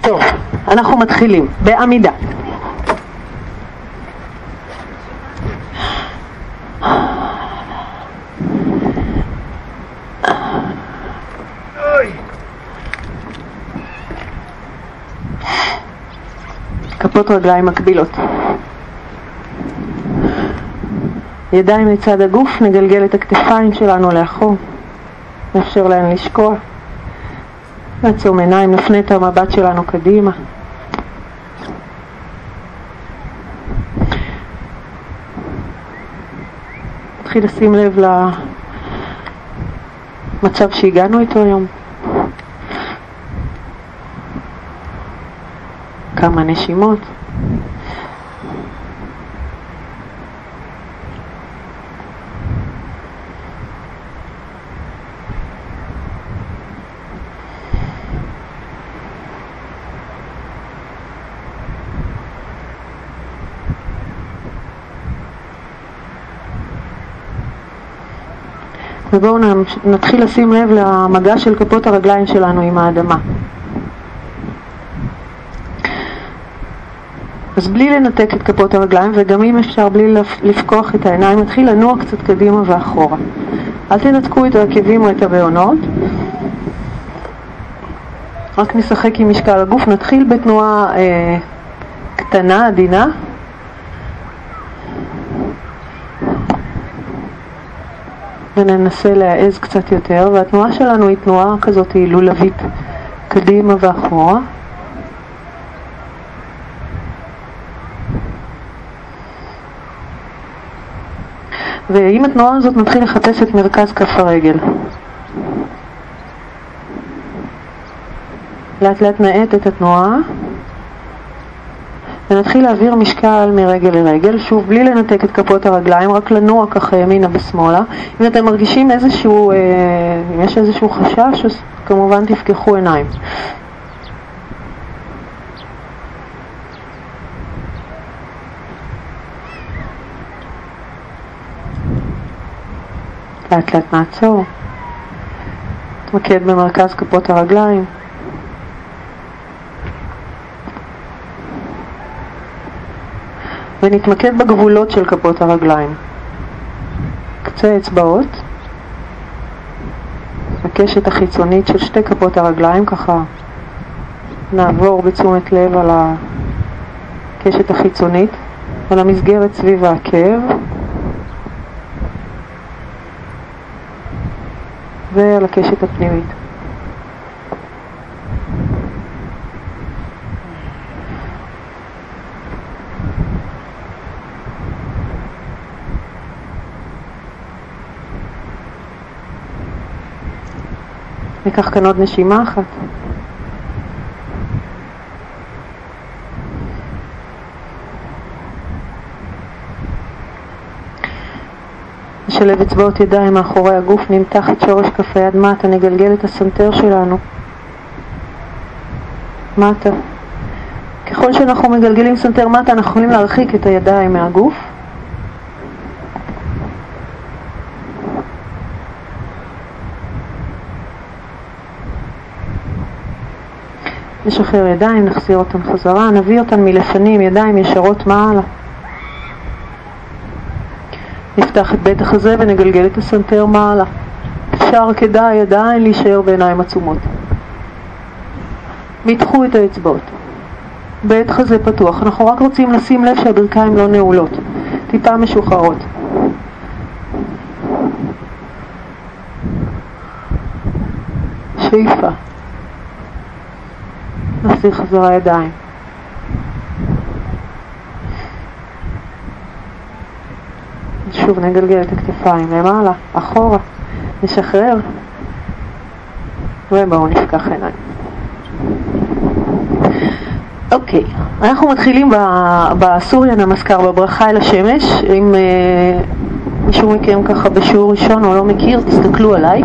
טוב, אנחנו מתחילים בעמידה. כפות רגליים מקבילות. ידיים לצד הגוף, נגלגל את הכתפיים שלנו לאחור, נאפשר להן לשקוע. נעצום עיניים, נפנה את המבט שלנו קדימה. נתחיל לשים לב למצב שהגענו איתו היום. כמה נשימות. ובואו נתחיל לשים לב למגע של כפות הרגליים שלנו עם האדמה. אז בלי לנתק את כפות הרגליים, וגם אם אפשר בלי לפקוח את העיניים, נתחיל לנוע קצת קדימה ואחורה. אל תנתקו את העקבים או את הבעונות, רק נשחק עם משקל הגוף. נתחיל בתנועה אה, קטנה, עדינה. וננסה להעז קצת יותר, והתנועה שלנו היא תנועה כזאת לולבית, קדימה ואחורה. ועם התנועה הזאת נתחיל לחפש את מרכז כף הרגל. לאט לאט נאט את התנועה ונתחיל להעביר משקל מרגל לרגל, שוב בלי לנתק את כפות הרגליים, רק לנוע ככה ימינה ושמאלה. אם אתם מרגישים איזשהו, אה, אם יש איזשהו חשש, אז כמובן תפקחו עיניים. לאט לאט נעצור, נתמקד במרכז כפות הרגליים. ונתמקד בגבולות של כפות הרגליים. קצה אצבעות, הקשת החיצונית של שתי כפות הרגליים, ככה נעבור בתשומת לב על הקשת החיצונית, על המסגרת סביב העקב, ועל הקשת הפנימית. ניקח כאן עוד נשימה אחת. נשלב אצבעות ידיים מאחורי הגוף, נמתח את שורש כף היד מטה, נגלגל את הסנטר שלנו מטה. ככל שאנחנו מגלגלים סנטר מטה אנחנו יכולים להרחיק את הידיים מהגוף נשחרר ידיים, נחזיר אותן חזרה, נביא אותן מלפנים, ידיים ישרות מעלה. נפתח את בית החזה ונגלגל את הסנטר מעלה. אפשר כדאי עדיין להישאר בעיניים עצומות. מתחו את האצבעות. בית חזה פתוח. אנחנו רק רוצים לשים לב שהברכיים לא נעולות, טיפה משוחררות. שאיפה. נחזיר חזרה ידיים. שוב נגלגל את הכתפיים למעלה, אחורה, נשחרר, ובואו נפקח עיניים. אוקיי, אנחנו מתחילים בסוריה נמסקר, בברכה אל השמש. אם אה, מישהו מכם ככה בשיעור ראשון או לא מכיר, תסתכלו עליי.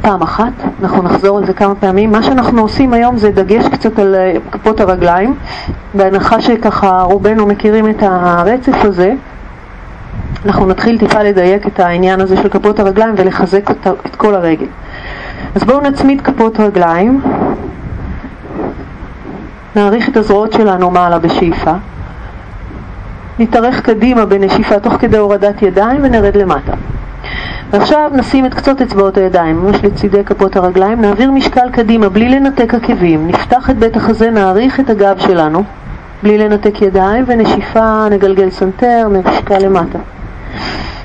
פעם אחת, אנחנו נחזור על זה כמה פעמים. מה שאנחנו עושים היום זה דגש קצת על אה, כפות הרגליים, בהנחה שככה רובנו מכירים את הרצף הזה. אנחנו נתחיל טיפה לדייק את העניין הזה של כפות הרגליים ולחזק את, כל הרגל. אז בואו נצמיד כפות רגליים נעריך את הזרועות שלנו מעלה בשאיפה. נתארך קדימה בנשיפה תוך כדי הורדת ידיים ונרד למטה. ועכשיו נשים את קצות אצבעות הידיים, ממש לצידי כפות הרגליים, נעביר משקל קדימה בלי לנתק עקבים, נפתח את בית החזה, נאריך את הגב שלנו, בלי לנתק ידיים, ונשיפה נגלגל סנטר, נשקע למטה.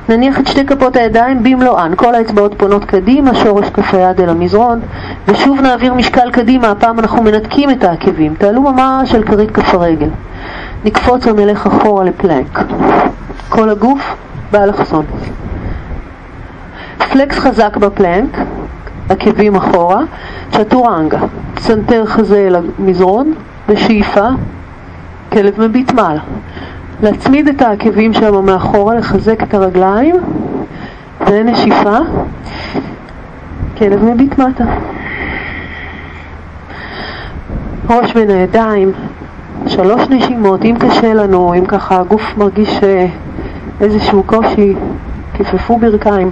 נניח את שתי כפות הידיים במלואן, כל האצבעות פונות קדימה, שורש כף היד אל המזרון, ושוב נעביר משקל קדימה, הפעם אנחנו מנתקים את העקבים, תעלו ממש על כרית כף הרגל. נקפוץ ונלך אחורה לפלנק. כל הגוף באלכסון. פלקס חזק בפלנק, עקבים אחורה, צ'טורנגה, צנתר חזה אל המזרון, בשאיפה, כלב מביט מעלה. להצמיד את העקבים שם מאחורה, לחזק את הרגליים, ונשיפה, כלב מביט מטה. ראש בין הידיים, שלוש נשימות, אם קשה לנו, אם ככה הגוף מרגיש אה, איזשהו קושי, כפפו ברכיים.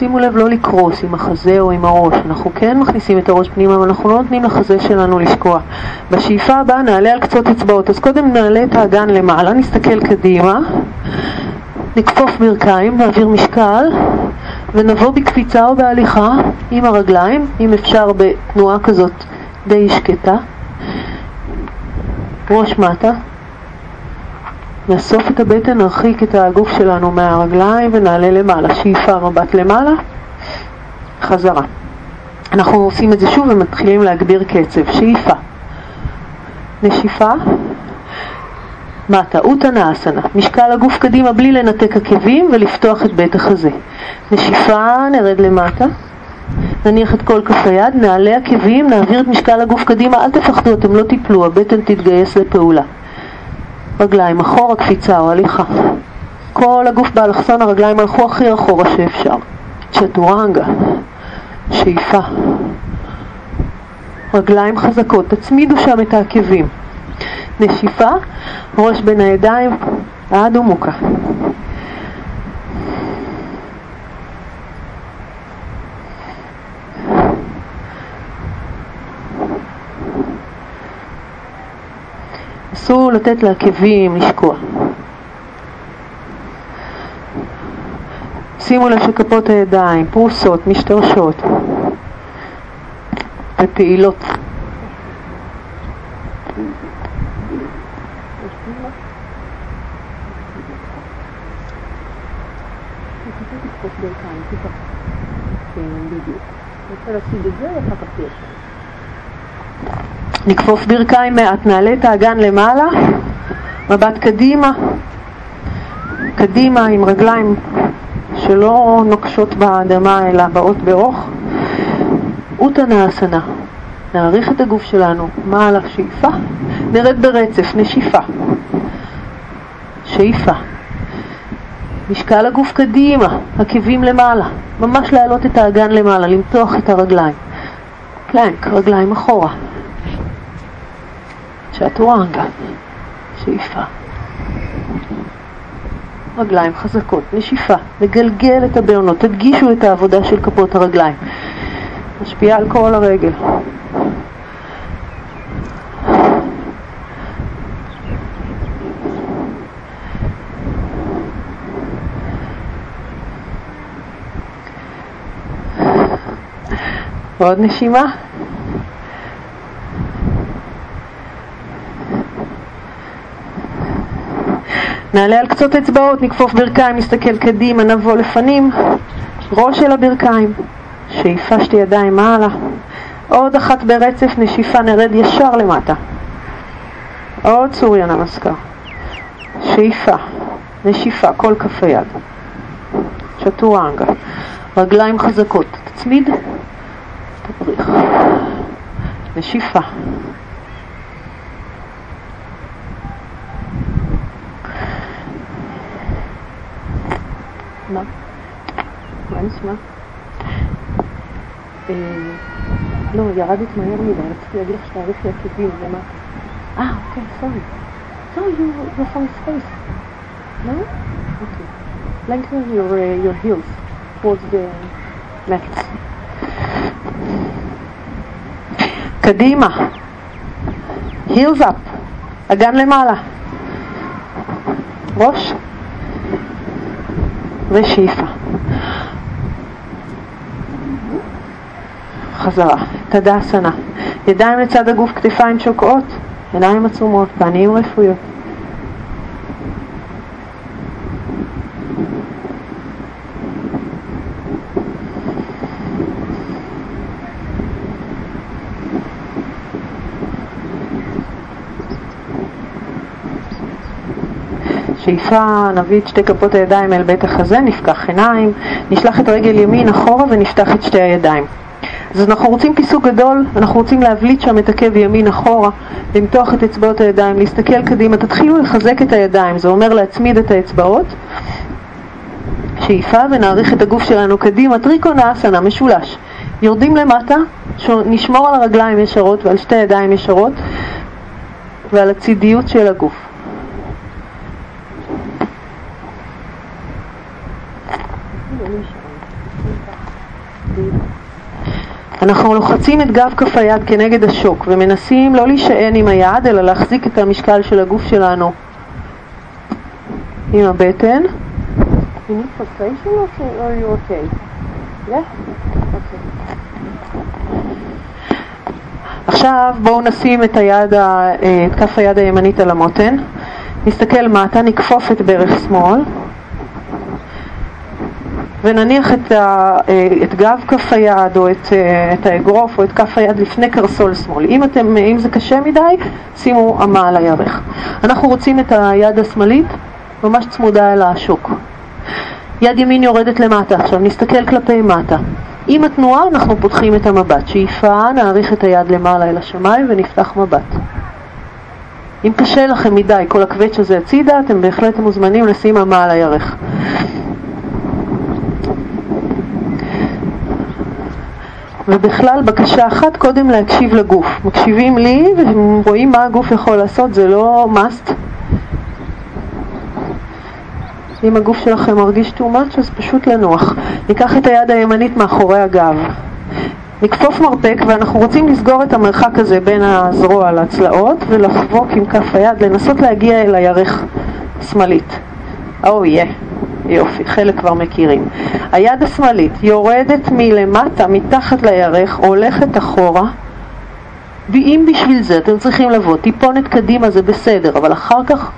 שימו לב לא לקרוס עם החזה או עם הראש, אנחנו כן מכניסים את הראש פנימה, אבל אנחנו לא נותנים לחזה שלנו לשקוע. בשאיפה הבאה נעלה על קצות אצבעות, אז קודם נעלה את האגן למעלה, נסתכל קדימה, נכפוף ברכיים, נעביר משקל, ונבוא בקפיצה או בהליכה עם הרגליים, אם אפשר בתנועה כזאת די שקטה. ראש מטה, נאסוף את הבטן, נרחיק את הגוף שלנו מהרגליים ונעלה למעלה. שאיפה מבט למעלה, חזרה. אנחנו עושים את זה שוב ומתחילים להגביר קצב. שאיפה, נשיפה, מטה, אוטנה אסנה. משקל הגוף קדימה בלי לנתק עקבים ולפתוח את בית החזה. נשיפה, נרד למטה. נניח את כל כף היד, נעלה עקבים, נעביר את משקל הגוף קדימה, אל תפחדו, אתם לא תיפלו, הבטן תתגייס לפעולה. רגליים אחורה, קפיצה או הליכה. כל הגוף באלכסון, הרגליים הלכו הכי אחורה שאפשר. צ'טורנגה, שאיפה. רגליים חזקות, תצמידו שם את העקבים. נשיפה, ראש בין הידיים, עד ומוקה. אסור לתת לעקבים לשקוע. שימו לב שכפות הידיים פרוסות, משתרשות ופעילות. נכפוף ברכיים מעט, נעלה את האגן למעלה, מבט קדימה, קדימה עם רגליים שלא נוקשות באדמה אלא באות באוך. אוטנה אסנה, נעריך את הגוף שלנו, מעלה שאיפה, נרד ברצף, נשיפה, שאיפה. משקל הגוף קדימה, עקבים למעלה, ממש להעלות את האגן למעלה, למתוח את הרגליים. פלנק, רגליים אחורה. צ'טורנגה, שאיפה. רגליים חזקות, נשיפה, לגלגל את הבעונות, תדגישו את העבודה של כפות הרגליים. משפיעה על כל הרגל. עוד נשימה. נעלה על קצות אצבעות, נכפוף ברכיים, נסתכל קדימה, נבוא לפנים, ראש של הברכיים, שאיפה שתי ידיים מעלה, עוד אחת ברצף, נשיפה, נרד ישר למטה, עוד סוריה נמסקר, שאיפה, נשיפה, כל כף היד, צ'טורנגה, רגליים חזקות, תצמיד, תפריך, נשיפה. מה? מה נשמע? אה, לא, ירדת מהר מדי, רציתי להגיד לך שתעריך לי עקבים, למה? Ah, okay, sorry. No, you, you're from space. No? Okay. Lengthen your, uh, your heels towards the left. קדימה. heels up. אגן למעלה. ראש ושאיפה. חזרה, תדאסנה. ידיים לצד הגוף, כתפיים שוקעות, עיניים עצומות, פנים רפויות. שאיפה, נביא את שתי כפות הידיים אל בית החזה, נפקח עיניים, נשלח את רגל ימין אחורה ונפתח את שתי הידיים. אז אנחנו רוצים כיסוק גדול, אנחנו רוצים להבליט שם את עקב ימין אחורה, למתוח את אצבעות הידיים, להסתכל קדימה, תתחילו לחזק את הידיים, זה אומר להצמיד את האצבעות. שאיפה ונעריך את הגוף שלנו קדימה, טריקונה אסנה, משולש. יורדים למטה, נשמור על הרגליים ישרות ועל שתי הידיים ישרות ועל הצידיות של הגוף. אנחנו לוחצים את גב כף היד כנגד השוק ומנסים לא להישען עם היד אלא להחזיק את המשקל של הגוף שלנו. עם הבטן. עכשיו בואו נשים את, היד, את כף היד הימנית על המותן, נסתכל מטה, נכפוף את ברך שמאל ונניח את, ה, אה, את גב כף היד או את, אה, את האגרוף או את כף היד לפני קרסול שמאל. אם, אתם, אם זה קשה מדי, שימו אמה על הירך. אנחנו רוצים את היד השמאלית ממש צמודה אל השוק. יד ימין יורדת למטה, עכשיו נסתכל כלפי מטה. עם התנועה אנחנו פותחים את המבט. שאיפה, נאריך את היד למעלה אל השמיים ונפתח מבט. אם קשה לכם מדי כל הקווץ' הזה הצידה, אתם בהחלט מוזמנים לשים אמה על הירך. ובכלל בקשה אחת קודם להקשיב לגוף. מקשיבים לי ורואים מה הגוף יכול לעשות, זה לא must. אם הגוף שלכם מרגיש too much אז פשוט לנוח. ניקח את היד הימנית מאחורי הגב. נכפוף מרפק ואנחנו רוצים לסגור את המרחק הזה בין הזרוע לצלעות ולחבוק עם כף היד, לנסות להגיע אל הירך שמאלית. או oh. Yeah. יופי, חלק כבר מכירים. היד השמאלית יורדת מלמטה, מתחת לירך, הולכת אחורה, ואם בשביל זה אתם צריכים לבוא טיפונת קדימה זה בסדר, אבל אחר כך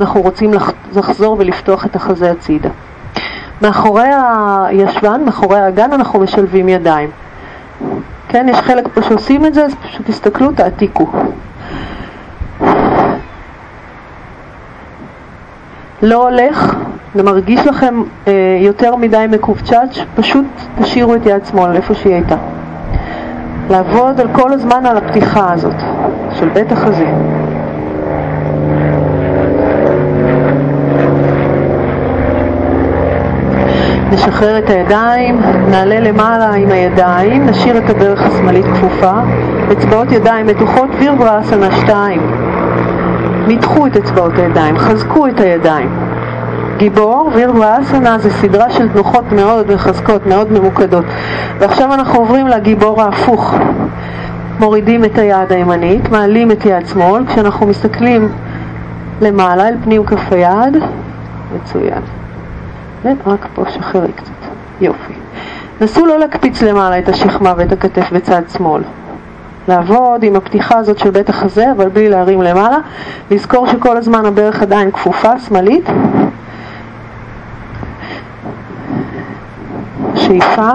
אנחנו רוצים לחזור ולפתוח את החזה הצידה. מאחורי הישבן, מאחורי האגן, אנחנו משלבים ידיים. כן, יש חלק פה שעושים את זה, אז פשוט תסתכלו, תעתיקו. לא הולך, זה מרגיש לכם אה, יותר מדי מקובצ'אץ', פשוט תשאירו את יד שמאל איפה שהיא הייתה. לעבוד על כל הזמן על הפתיחה הזאת של בית החזה. נשחרר את הידיים, נעלה למעלה עם הידיים, נשאיר את הברך השמאלית כפופה, אצבעות ידיים מתוחות, וירברסנה 2. ניתחו את אצבעות הידיים, חזקו את הידיים. גיבור, וירבאסנה זה סדרה של תנוחות מאוד מחזקות, מאוד ממוקדות. ועכשיו אנחנו עוברים לגיבור ההפוך. מורידים את היד הימנית, מעלים את יד שמאל, כשאנחנו מסתכלים למעלה אל פנים כף היד, מצוין. ורק פה שחררי קצת, יופי. נסו לא להקפיץ למעלה את השכמה ואת הכתף בצד שמאל. לעבוד עם הפתיחה הזאת של בית החזה, אבל בלי להרים למעלה. לזכור שכל הזמן הברך עדיין כפופה, שמאלית. שאיפה.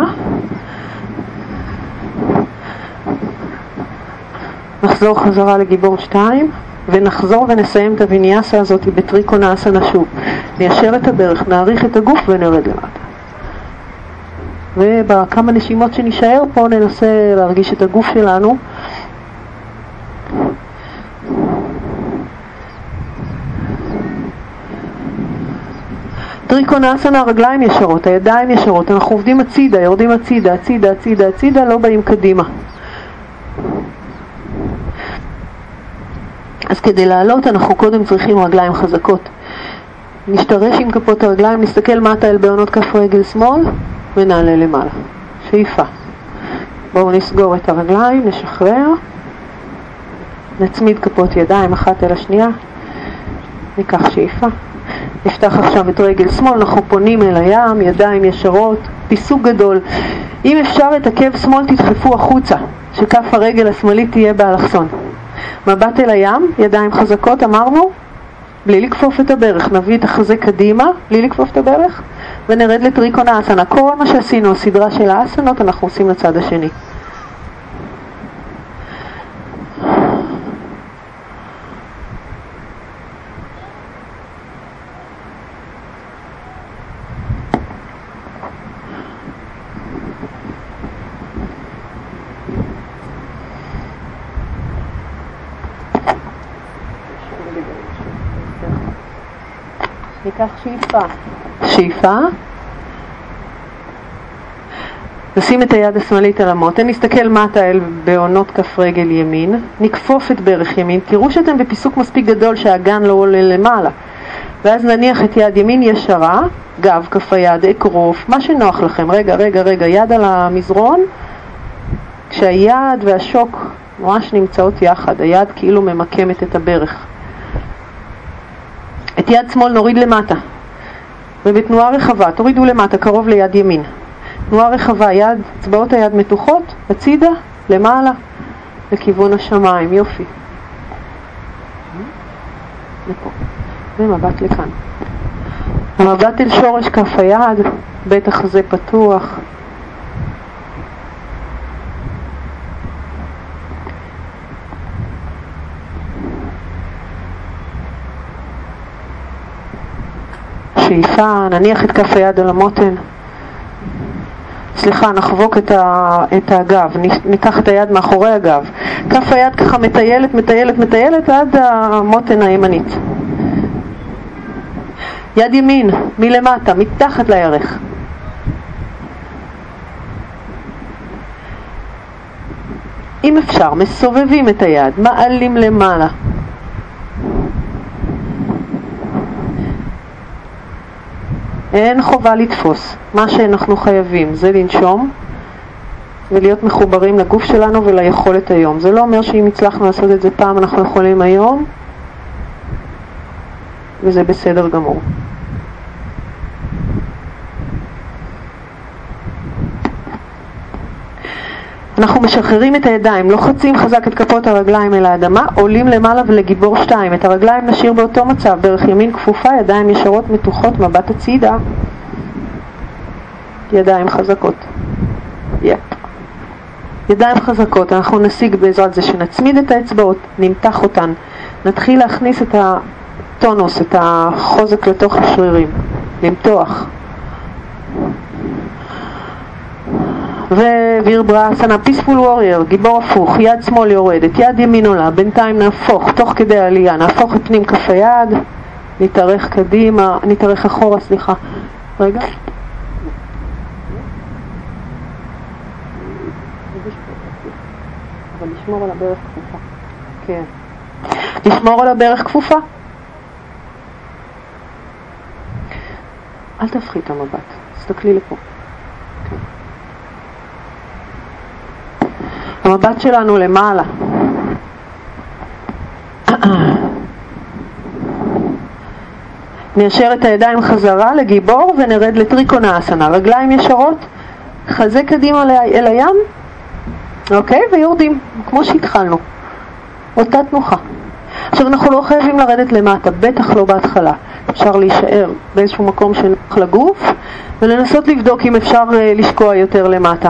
נחזור חזרה לגיבור 2 ונחזור ונסיים את הוויניאסה הזאת בטריקונאסנה שוב. ניישר את הברך, נעריך את הגוף ונרד למטה. ובכמה נשימות שנשאר פה ננסה להרגיש את הגוף שלנו טריקונאסנה, הרגליים ישרות, הידיים ישרות, אנחנו עובדים הצידה, יורדים הצידה, הצידה, הצידה, הצידה, לא באים קדימה. אז כדי לעלות אנחנו קודם צריכים רגליים חזקות. נשתרש עם כפות הרגליים, נסתכל מטה אל בעונות כף רגל שמאל ונעלה למעלה. שאיפה. בואו נסגור את הרגליים, נשחרר, נצמיד כפות ידיים אחת אל השנייה, ניקח שאיפה. נפתח עכשיו את רגל שמאל, אנחנו פונים אל הים, ידיים ישרות, פיסוק גדול. אם אפשר את עקב שמאל תדחפו החוצה, שכף הרגל השמאלית תהיה באלכסון. מבט אל הים, ידיים חזקות, אמרנו, בלי לכפוף את הברך. נביא את החזה קדימה, בלי לכפוף את הברך, ונרד לטריקון האסנה. כל מה שעשינו, הסדרה של האסנות, אנחנו עושים לצד השני. שאיפה. שאיפה. נשים את היד השמאלית על המותן, נסתכל מטה אל בעונות כף רגל ימין, נכפוף את ברך ימין, תראו שאתם בפיסוק מספיק גדול שהאגן לא עולה למעלה. ואז נניח את יד ימין ישרה, גב, כף היד, אקרוף, מה שנוח לכם. רגע, רגע, רגע, יד על המזרון, כשהיד והשוק ממש נמצאות יחד, היד כאילו ממקמת את הברך. את יד שמאל נוריד למטה, ובתנועה רחבה, תורידו למטה, קרוב ליד ימין. תנועה רחבה, יד, אצבעות היד מתוחות, הצידה, למעלה, לכיוון השמיים, יופי. ומבט לכאן. המבט אל שורש כף היד, בית החזה פתוח. שאיפה, נניח את כף היד על המותן. סליחה, נחבוק את, ה, את הגב, ניקח את היד מאחורי הגב. כף היד ככה מטיילת, מטיילת, מטיילת עד המותן הימנית. יד ימין, מלמטה, מתחת לירך. אם אפשר, מסובבים את היד, מעלים למעלה. אין חובה לתפוס. מה שאנחנו חייבים זה לנשום ולהיות מחוברים לגוף שלנו וליכולת היום. זה לא אומר שאם הצלחנו לעשות את זה פעם אנחנו יכולים היום, וזה בסדר גמור. אנחנו משחררים את הידיים, לוחצים חזק את כפות הרגליים אל האדמה, עולים למעלה ולגיבור שתיים. את הרגליים נשאיר באותו מצב, ברך ימין כפופה, ידיים ישרות מתוחות, מבט הצידה. ידיים חזקות. יפ. ידיים חזקות, אנחנו נשיג בעזרת זה שנצמיד את האצבעות, נמתח אותן, נתחיל להכניס את הטונוס, את החוזק לתוך השרירים, למתוח. ווירברסנה, פיספול וורייר, גיבור הפוך, יד שמאל יורדת, יד ימין עולה, בינתיים נהפוך, תוך כדי העלייה, נהפוך את פנים כף היד, נתארך קדימה, נתארך אחורה, סליחה. רגע. אבל לשמור על הברך כפופה. כן. לשמור על הברך כפופה. אל תפחי את המבט, תסתכלי לפה. המבט שלנו למעלה. ניישר את הידיים חזרה לגיבור ונרד לטריקונה אסנה. רגליים ישרות, חזה קדימה אל הים, אוקיי? ויורדים, כמו שהתחלנו. אותה תנוחה. עכשיו אנחנו לא חייבים לרדת למטה, בטח לא בהתחלה. אפשר להישאר באיזשהו מקום שנוח לגוף ולנסות לבדוק אם אפשר אה, לשקוע יותר למטה.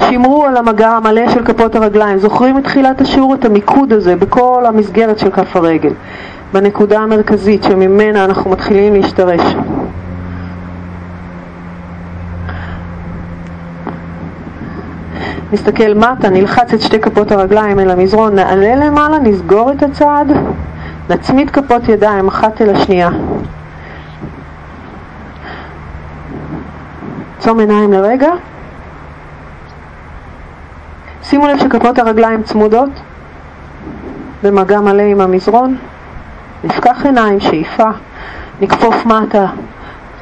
שמרו על המגע המלא של כפות הרגליים. זוכרים את תחילת השיעור את המיקוד הזה בכל המסגרת של כף הרגל, בנקודה המרכזית שממנה אנחנו מתחילים להשתרש. נסתכל מטה, נלחץ את שתי כפות הרגליים אל המזרון, נעלה למעלה, נסגור את הצעד, נצמיד כפות ידיים אחת אל השנייה. עצום עיניים לרגע. שימו לב שכפות הרגליים צמודות, במגע מלא עם המזרון, נפקח עיניים, שאיפה, נכפוף מטה,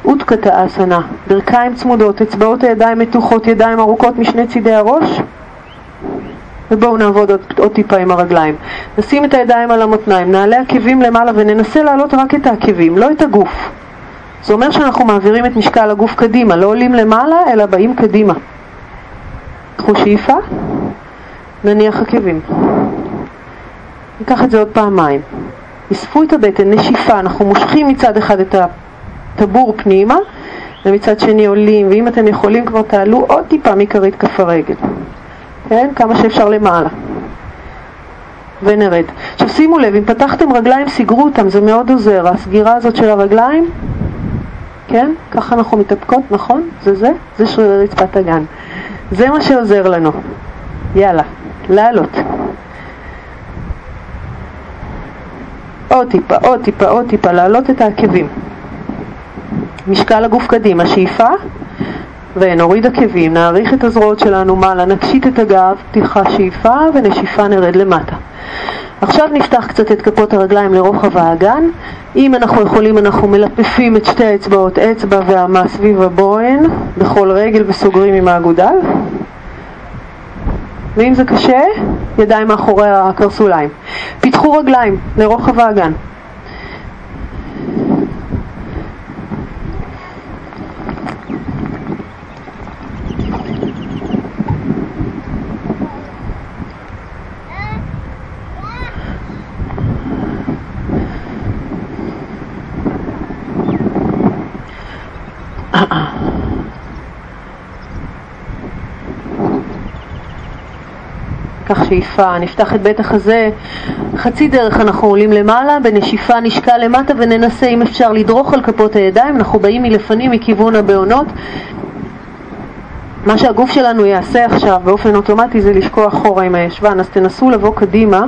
אותקתא אסנה, ברכיים צמודות, אצבעות הידיים מתוחות, ידיים ארוכות משני צידי הראש, ובואו נעבוד עוד, עוד טיפה עם הרגליים. נשים את הידיים על המותניים, נעלה עקבים למעלה וננסה להעלות רק את העקבים, לא את הגוף. זה אומר שאנחנו מעבירים את משקל הגוף קדימה, לא עולים למעלה, אלא באים קדימה. קחו שאיפה, נניח עקבים. ניקח את זה עוד פעמיים. אספו את הבטן, נשיפה, אנחנו מושכים מצד אחד את הטבור פנימה, ומצד שני עולים, ואם אתם יכולים כבר תעלו עוד טיפה מכרית כף הרגל. כן? כמה שאפשר למעלה. ונרד. עכשיו שימו לב, אם פתחתם רגליים, סגרו אותם, זה מאוד עוזר. הסגירה הזאת של הרגליים, כן? ככה אנחנו מתאפקות, נכון? זה זה? זה שרירי רצפת הגן. זה מה שעוזר לנו. יאללה, לעלות. עוד טיפה, עוד טיפה, עוד טיפה, להעלות את העקבים. משקל הגוף קדימה, שאיפה, ונוריד עקבים, נעריך את הזרועות שלנו מעלה, נקשיט את הגב, פתיחה שאיפה ונשיפה נרד למטה. עכשיו נפתח קצת את כפות הרגליים לרוחב האגן. אם אנחנו יכולים אנחנו מלפפים את שתי האצבעות, אצבע ואמה סביב הבוהן, בכל רגל וסוגרים עם האגודל. ואם זה קשה, ידיים מאחורי הקרסוליים. פיתחו רגליים לרוחב האגן. כך שאיפה, נפתח את בית החזה, חצי דרך אנחנו עולים למעלה, בנשיפה נשקע למטה וננסה אם אפשר לדרוך על כפות הידיים, אנחנו באים מלפנים מכיוון הבעונות. מה שהגוף שלנו יעשה עכשיו באופן אוטומטי זה לשקוע אחורה עם הישבן, אז תנסו לבוא קדימה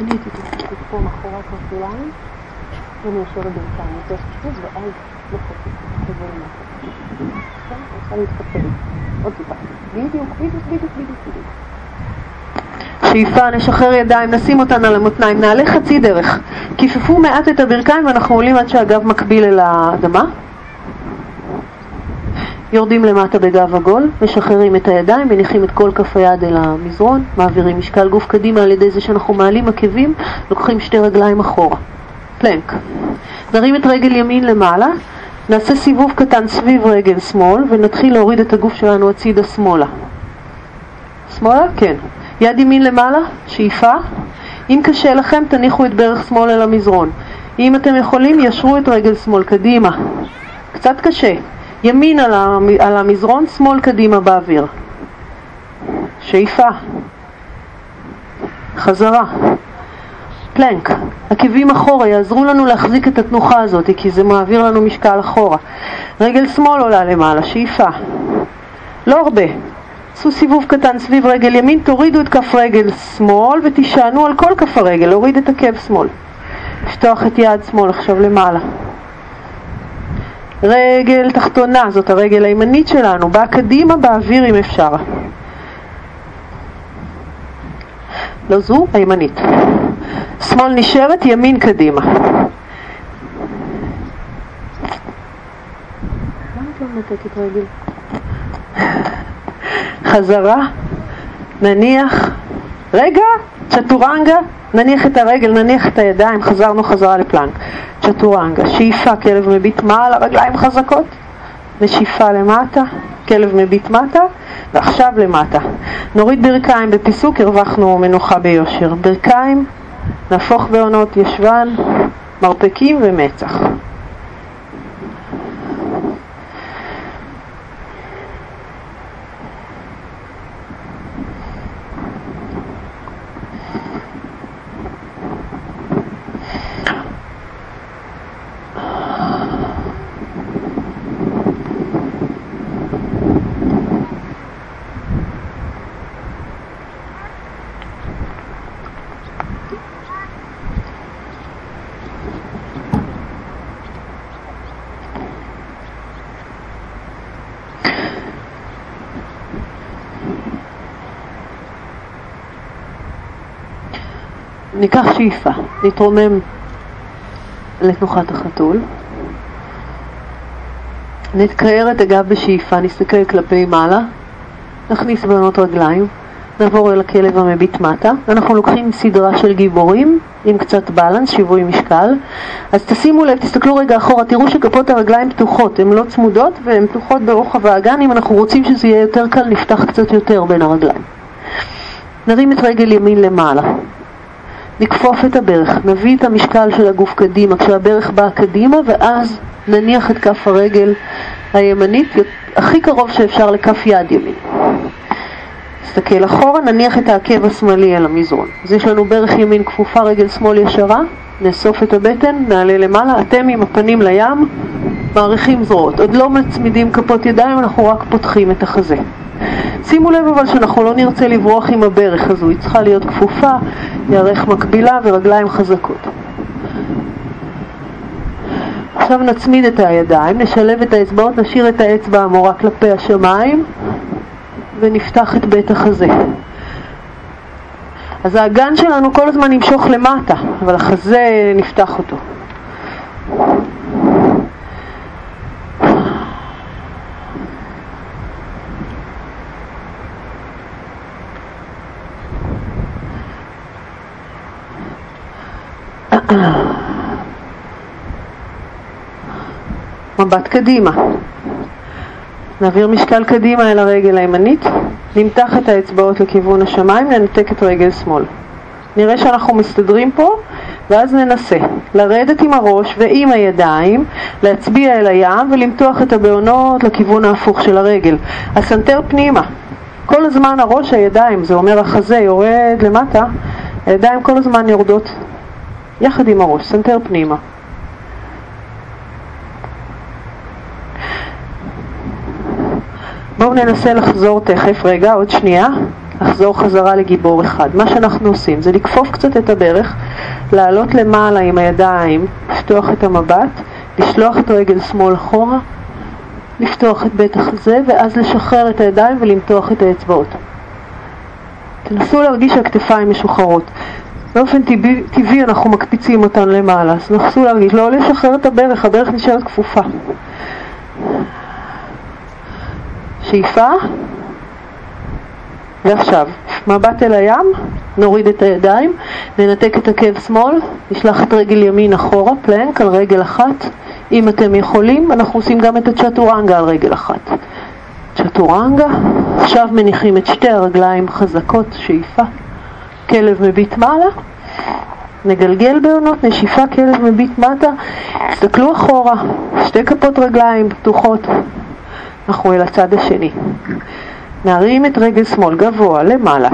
אני הייתי תחת פה מאחורי הכרסוליים ואני יושבת בינתיים יותר פשוט ואז לוחצת חזור למטה. רוצה להתקפל. עוד טיפה. בדיוק, בדיוק, בדיוק, בדיוק, בדיוק. שאיפה, נשחרר ידיים, נשים אותן על המותניים, נעלה חצי דרך. כיפפו מעט את הברכיים ואנחנו עולים עד שהגב מקביל אל האדמה. יורדים למטה בגב עגול, משחררים את הידיים, מניחים את כל כף היד אל המזרון, מעבירים משקל גוף קדימה על ידי זה שאנחנו מעלים עקבים, לוקחים שתי רגליים אחורה. פלנק. נרים את רגל ימין למעלה, נעשה סיבוב קטן סביב רגל שמאל ונתחיל להוריד את הגוף שלנו הצידה שמאלה. שמאלה? כן. יד ימין למעלה, שאיפה. אם קשה לכם, תניחו את ברך שמאל אל המזרון. אם אתם יכולים, ישרו את רגל שמאל קדימה. קצת קשה. ימין על המזרון, שמאל קדימה באוויר. שאיפה. חזרה. פלנק. עקבים אחורה יעזרו לנו להחזיק את התנוחה הזאת, כי זה מעביר לנו משקל אחורה. רגל שמאל עולה למעלה, שאיפה. לא הרבה. עשו סיבוב קטן סביב רגל ימין, תורידו את כף רגל שמאל ותישענו על כל כף הרגל, להוריד את עקב שמאל. לפתוח את יד שמאל עכשיו למעלה. רגל תחתונה, זאת הרגל הימנית שלנו, באה קדימה באוויר אם אפשר. לא זו, הימנית. שמאל נשארת, ימין קדימה. חזרה, נניח, רגע, צ'טורנגה, נניח את הרגל, נניח את הידיים, חזרנו חזרה לפלנק. צ'טורנגה, שאיפה, כלב מביט מעל, הרגליים חזקות, נשיפה למטה, כלב מביט מטה, ועכשיו למטה. נוריד ברכיים בפיסוק, הרווחנו מנוחה ביושר. ברכיים, נהפוך בעונות ישבן, מרפקים ומצח. ניקח שאיפה, נתרומם לתנוחת החתול, נתקער את הגב בשאיפה, נסתכל כלפי מעלה, נכניס בנות רגליים, נעבור אל הכלב המביט מטה. אנחנו לוקחים סדרה של גיבורים עם קצת בלנס, שיווי משקל. אז תשימו לב, תסתכלו רגע אחורה, תראו שכפות הרגליים פתוחות, הן לא צמודות והן פתוחות ברוחב האגן. אם אנחנו רוצים שזה יהיה יותר קל, נפתח קצת יותר בין הרגליים. נרים את רגל ימין למעלה. נכפוף את הברך, נביא את המשקל של הגוף קדימה כשהברך באה קדימה ואז נניח את כף הרגל הימנית הכי קרוב שאפשר לכף יד ימין. נסתכל אחורה, נניח את העקב השמאלי על המזרון. אז יש לנו ברך ימין כפופה, רגל שמאל ישרה, נאסוף את הבטן, נעלה למעלה, אתם עם הפנים לים, מעריכים זרועות. עוד לא מצמידים כפות ידיים, אנחנו רק פותחים את החזה. שימו לב אבל שאנחנו לא נרצה לברוח עם הברך הזו, היא צריכה להיות כפופה, ירך מקבילה ורגליים חזקות. עכשיו נצמיד את הידיים, נשלב את האצבעות, נשאיר את האצבע המורה כלפי השמיים ונפתח את בית החזה. אז האגן שלנו כל הזמן ימשוך למטה, אבל החזה נפתח אותו. מבט קדימה. נעביר משקל קדימה אל הרגל הימנית, נמתח את האצבעות לכיוון השמיים, ננתק את רגל שמאל. נראה שאנחנו מסתדרים פה, ואז ננסה לרדת עם הראש ועם הידיים, להצביע אל הים ולמתוח את הבעונות לכיוון ההפוך של הרגל. הסנטר פנימה. כל הזמן הראש, הידיים, זה אומר החזה יורד למטה, הידיים כל הזמן יורדות יחד עם הראש, סנטר פנימה. בואו ננסה לחזור תכף, רגע, עוד שנייה, לחזור חזרה לגיבור אחד. מה שאנחנו עושים זה לכפוף קצת את הברך, לעלות למעלה עם הידיים, לפתוח את המבט, לשלוח את רגל שמאל אחורה, לפתוח את בית החזה, ואז לשחרר את הידיים ולמתוח את האצבעות. תנסו להרגיש שהכתפיים משוחררות. באופן טבעי, טבעי אנחנו מקפיצים אותן למעלה, אז נסו להרגיש, לא לשחרר את הברך, הברך נשארת כפופה. שאיפה, ועכשיו, מבט אל הים, נוריד את הידיים, ננתק את עקב שמאל, נשלח את רגל ימין אחורה, פלנק על רגל אחת, אם אתם יכולים, אנחנו עושים גם את הצ'טורנגה על רגל אחת. צ'טורנגה, עכשיו מניחים את שתי הרגליים חזקות, שאיפה, כלב מביט מעלה, נגלגל בעונות, נשיפה, כלב מביט מטה, תסתכלו אחורה, שתי כפות רגליים פתוחות, אנחנו אל הצד השני. נרים את רגל שמאל גבוה למעלה.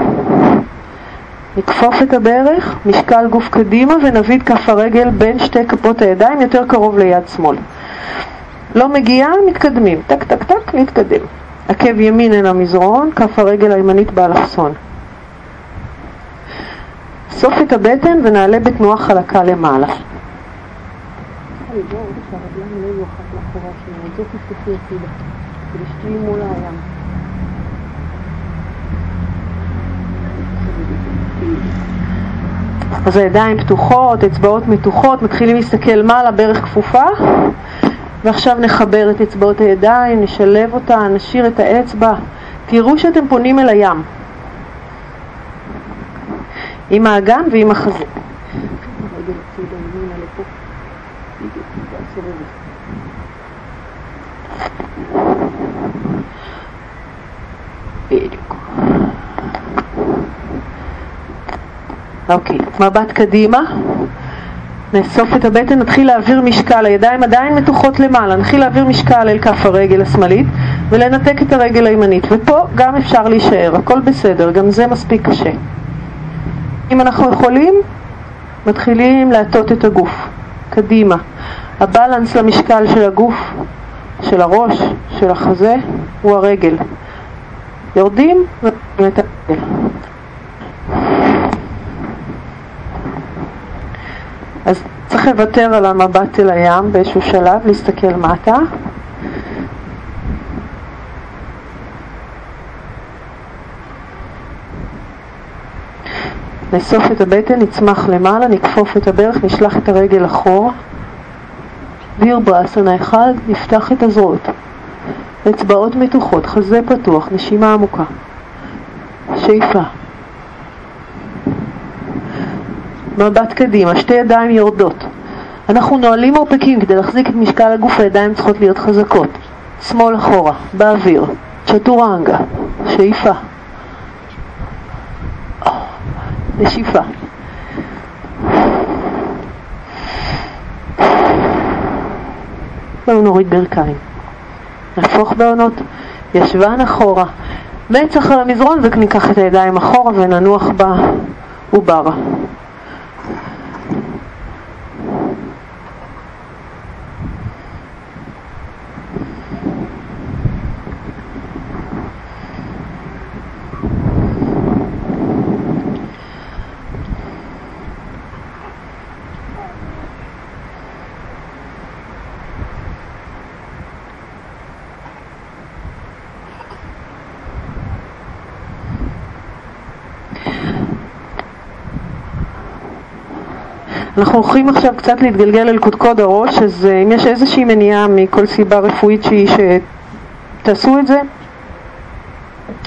נכפוף את הברך, משקל גוף קדימה ונביא את כף הרגל בין שתי כפות הידיים יותר קרוב ליד שמאל. לא מגיע, מתקדמים. טק טק טק, נתקדם. עקב ימין אל המזרון, כף הרגל הימנית באלכסון. סוף את הבטן ונעלה בתנועה חלקה למעלה. כדי מול הים. אז הידיים פתוחות, אצבעות מתוחות, מתחילים להסתכל מעלה, ברך כפופה ועכשיו נחבר את אצבעות הידיים, נשלב אותה, נשאיר את האצבע. תראו שאתם פונים אל הים עם האגן ועם החזה. בדיוק. אוקיי, מבט קדימה, נאסוף את הבטן, נתחיל להעביר משקל, הידיים עדיין מתוחות למעלה, נתחיל להעביר משקל אל כף הרגל השמאלית ולנתק את הרגל הימנית, ופה גם אפשר להישאר, הכל בסדר, גם זה מספיק קשה. אם אנחנו יכולים, מתחילים להטות את הגוף, קדימה. הבלנס למשקל של הגוף, של הראש, של החזה, הוא הרגל. יורדים ומתקדם. אז צריך לוותר על המבט אל הים באיזשהו שלב, להסתכל מטה. נאסוף את הבטן, נצמח למעלה, נכפוף את הברך, נשלח את הרגל אחורה. וירברסנה אחד, נפתח את הזרועות. אצבעות מתוחות, חזה פתוח, נשימה עמוקה. שאיפה. מבט קדימה, שתי ידיים יורדות. אנחנו נועלים מרפקים כדי להחזיק את משקל הגוף, הידיים צריכות להיות חזקות. שמאל אחורה, באוויר, צ'טורנגה, שאיפה. נשיפה. בואו נוריד ברכיים. נהפוך בעונות, ישבן אחורה. מצח על המזרון וניקח את הידיים אחורה וננוח בעובר. אנחנו הולכים עכשיו קצת להתגלגל אל קודקוד הראש, אז אה, אם יש איזושהי מניעה מכל סיבה רפואית שהיא שתעשו את זה,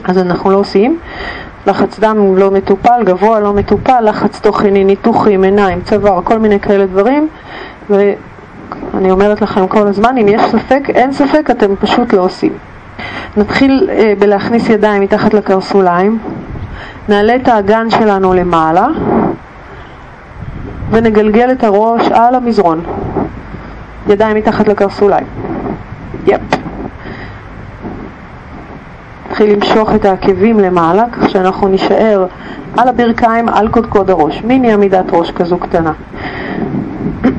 אז אנחנו לא עושים. לחץ דם לא מטופל, גבוה לא מטופל, לחץ תוכני, ניתוחים, עיניים, צוואר, כל מיני כאלה דברים. ואני אומרת לכם כל הזמן, אם יש ספק, אין ספק, אתם פשוט לא עושים. נתחיל אה, בלהכניס ידיים מתחת לקרסוליים, נעלה את האגן שלנו למעלה. ונגלגל את הראש על המזרון. ידיים מתחת לקרסוליים. יפ. נתחיל למשוך את העקבים למעלה, כך שאנחנו נישאר על הברכיים, על קודקוד הראש. מיני עמידת ראש כזו קטנה.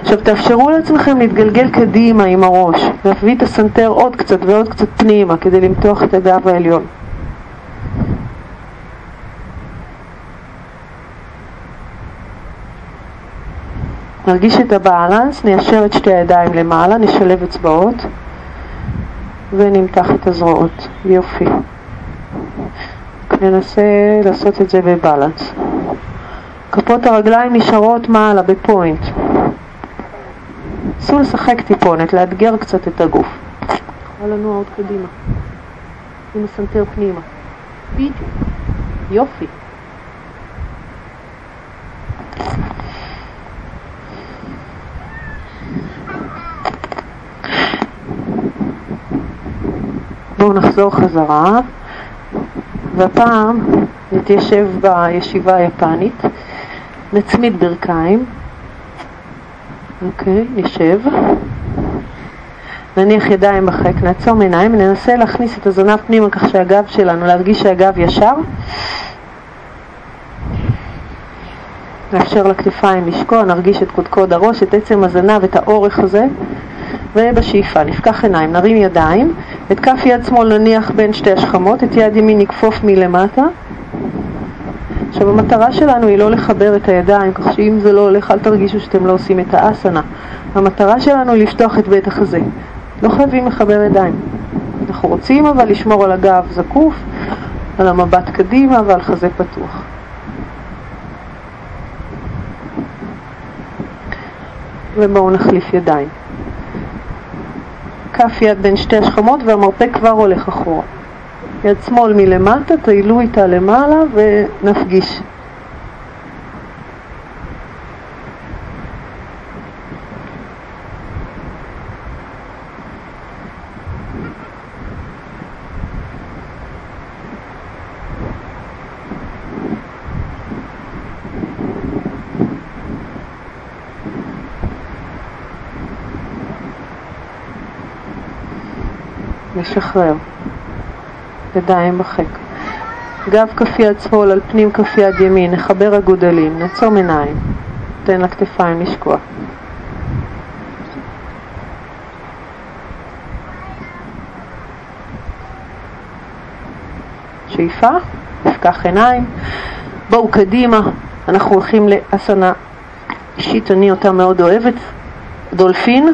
עכשיו תאפשרו לעצמכם להתגלגל קדימה עם הראש, להביא את הסנטר עוד קצת ועוד קצת פנימה כדי למתוח את הגב העליון. נרגיש את הבאלנס, ניישר את שתי הידיים למעלה, נשלב אצבעות ונמתח את הזרועות. יופי. ננסה לעשות את זה בבאלנס. כפות הרגליים נשארות מעלה בפוינט. נסו לשחק טיפונת, לאתגר קצת את הגוף. יכול לנוע עוד קדימה. עם הסנטר פנימה. בדיוק. יופי. נחזור חזרה, והפעם נתיישב בישיבה היפנית, נצמיד ברכיים, אוקיי, נשב, נניח ידיים בחק, נעצום עיניים, ננסה להכניס את הזנב פנימה כך שהגב שלנו, להרגיש שהגב ישר, נאפשר לכתפיים לשקוע, נרגיש את קודקוד הראש, את עצם הזנב, את האורך הזה, ובשאיפה נפקח עיניים, נרים ידיים, את כף יד שמאל נניח בין שתי השכמות, את יד ימין נכפוף מלמטה. עכשיו המטרה שלנו היא לא לחבר את הידיים, כך שאם זה לא הולך אל תרגישו שאתם לא עושים את האסנה. המטרה שלנו היא לפתוח את בית החזה. לא חייבים לחבר ידיים. אנחנו רוצים אבל לשמור על הגב זקוף, על המבט קדימה ועל חזה פתוח. ובואו נחליף ידיים. כף יד בין שתי השכמות והמרפק כבר הולך אחורה. יד שמאל מלמטה, טיילו איתה למעלה ונפגיש. לשחרר. ידיים בחק. גב כף יד שמאל על פנים כף יד ימין, נחבר הגודלים, נעצום עיניים, תן לכתפיים לשקוע. שאיפה, נפקח עיניים, בואו קדימה, אנחנו הולכים לאסנה אישית, אני אותה מאוד אוהבת, דולפין,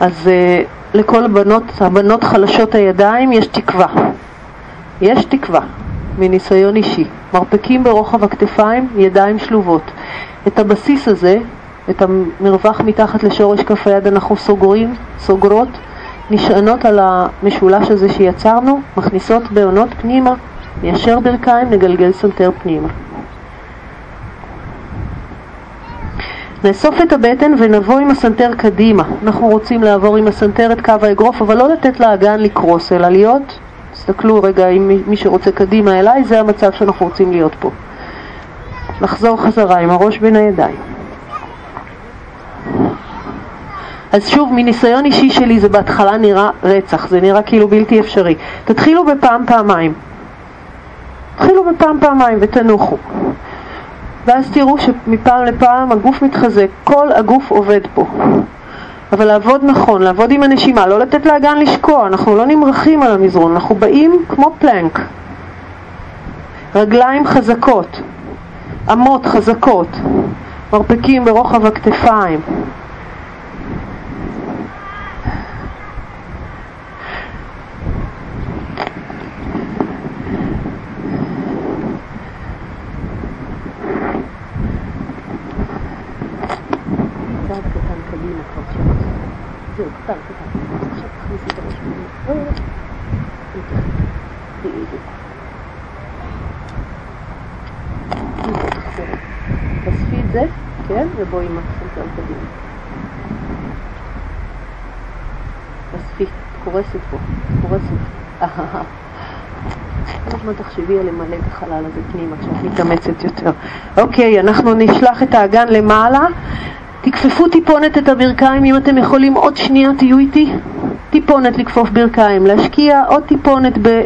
אז uh, לכל הבנות, הבנות חלשות הידיים יש תקווה. יש תקווה. מניסיון אישי. מרפקים ברוחב הכתפיים, ידיים שלובות. את הבסיס הזה, את המרווח מתחת לשורש כף היד אנחנו סוגרים, סוגרות, נשענות על המשולש הזה שיצרנו, מכניסות בהונות פנימה, ניישר ברכיים, נגלגל סנטר פנימה. נאסוף את הבטן ונבוא עם הסנטר קדימה. אנחנו רוצים לעבור עם הסנטר את קו האגרוף, אבל לא לתת לאגן לקרוס, אלא להיות, תסתכלו רגע אם מי שרוצה קדימה אליי, זה המצב שאנחנו רוצים להיות פה. לחזור חזרה עם הראש בין הידיים. אז שוב, מניסיון אישי שלי זה בהתחלה נראה רצח, זה נראה כאילו בלתי אפשרי. תתחילו בפעם פעמיים. תתחילו בפעם פעמיים ותנוחו. ואז תראו שמפעם לפעם הגוף מתחזק, כל הגוף עובד פה. אבל לעבוד נכון, לעבוד עם הנשימה, לא לתת לאגן לשקוע, אנחנו לא נמרחים על המזרון, אנחנו באים כמו פלנק. רגליים חזקות, אמות חזקות, מרפקים ברוחב הכתפיים. ובואי עם הסנטר קדימה. אספי, את קורסת פה, את קורסת. כל על למלא את החלל הזה פנימה כשאת מתאמצת יותר. אוקיי, אנחנו נשלח את האגן למעלה. תכפפו טיפונת את הברכיים, אם אתם יכולים עוד שנייה תהיו איתי. טיפונת לכפוף ברכיים, להשקיע עוד טיפונת ב...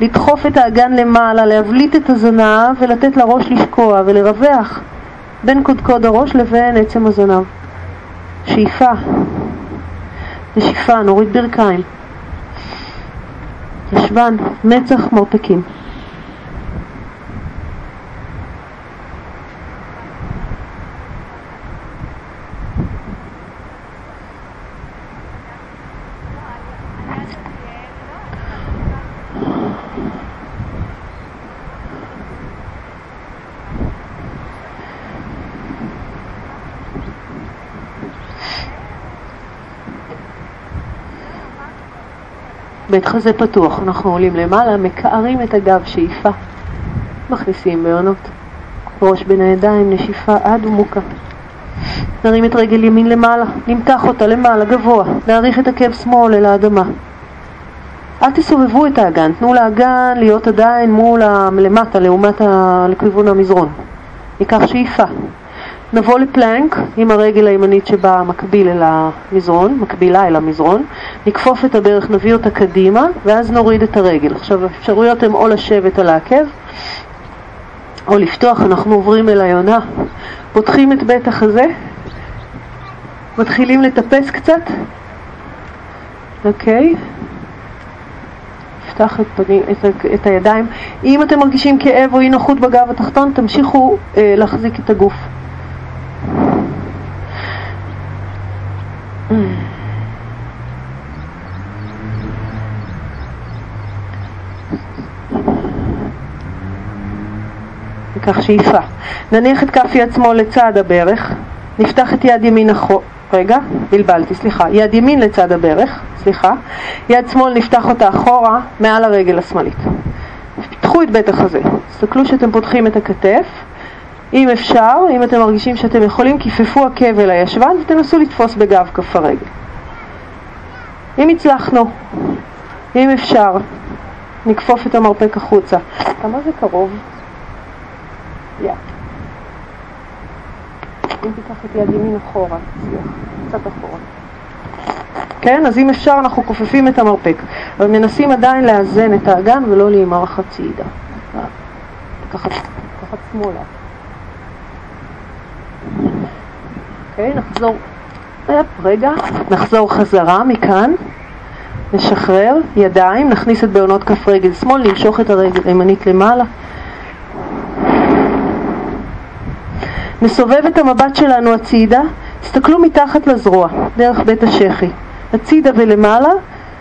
לדחוף את האגן למעלה, להבליט את הזנב ולתת לראש לשקוע ולרווח. בין קודקוד הראש לבין עצם הזנב. שאיפה, נשיפה, נוריד ברכיים. ישבן, מצח, מרפקים. בית חזה פתוח, אנחנו עולים למעלה, מקערים את הגב, שאיפה, מכניסים בעונות, ראש בין הידיים, נשיפה עד ומוקה. נרים את רגל ימין למעלה, נמתח אותה למעלה, גבוה, נעריך את עקב שמאל אל האדמה. אל תסובבו את האגן, תנו לאגן להיות עדיין מול למטה, לעומת ה... לכיוון המזרון. ניקח שאיפה, נבוא לפלנק עם הרגל הימנית שבה מקביל אל המזרון, מקבילה אל המזרון, נכפוף את הברך, נביא אותה קדימה, ואז נוריד את הרגל. עכשיו האפשרויות הן או לשבת על העקב, או לפתוח, אנחנו עוברים אל היונה, פותחים את בית החזה, מתחילים לטפס קצת, אוקיי? נפתח את, פנים, את, את הידיים. אם אתם מרגישים כאב או אי נוחות בגב התחתון, תמשיכו אה, להחזיק את הגוף. ניקח שאיפה. נניח את כף יד שמאל לצד הברך, נפתח את יד ימין אחורה, רגע, בלבלתי, סליחה, יד ימין לצד הברך, סליחה, יד שמאל נפתח אותה אחורה מעל הרגל השמאלית. פתחו את בית החזה, תסתכלו שאתם פותחים את הכתף, אם אפשר, אם אתם מרגישים שאתם יכולים, כיפפו עקב אל הישבן ותנסו לתפוס בגב כף הרגל. אם הצלחנו, אם אפשר, נכפוף את המרפק החוצה. כמה זה קרוב? יד. אם תיקח את יד ימין אחורה, קצת אחורה. כן, אז אם אפשר אנחנו כופפים את המרפק, אבל מנסים עדיין לאזן את האגן ולא להימרח הצידה. לקחת שמאלה. אוקיי, נחזור, רגע, נחזור חזרה מכאן, נשחרר, ידיים, נכניס את בעונות כף רגל שמאל, נמשוך את הרגל הימנית למעלה. נסובב את המבט שלנו הצידה, תסתכלו מתחת לזרוע, דרך בית השחי, הצידה ולמעלה,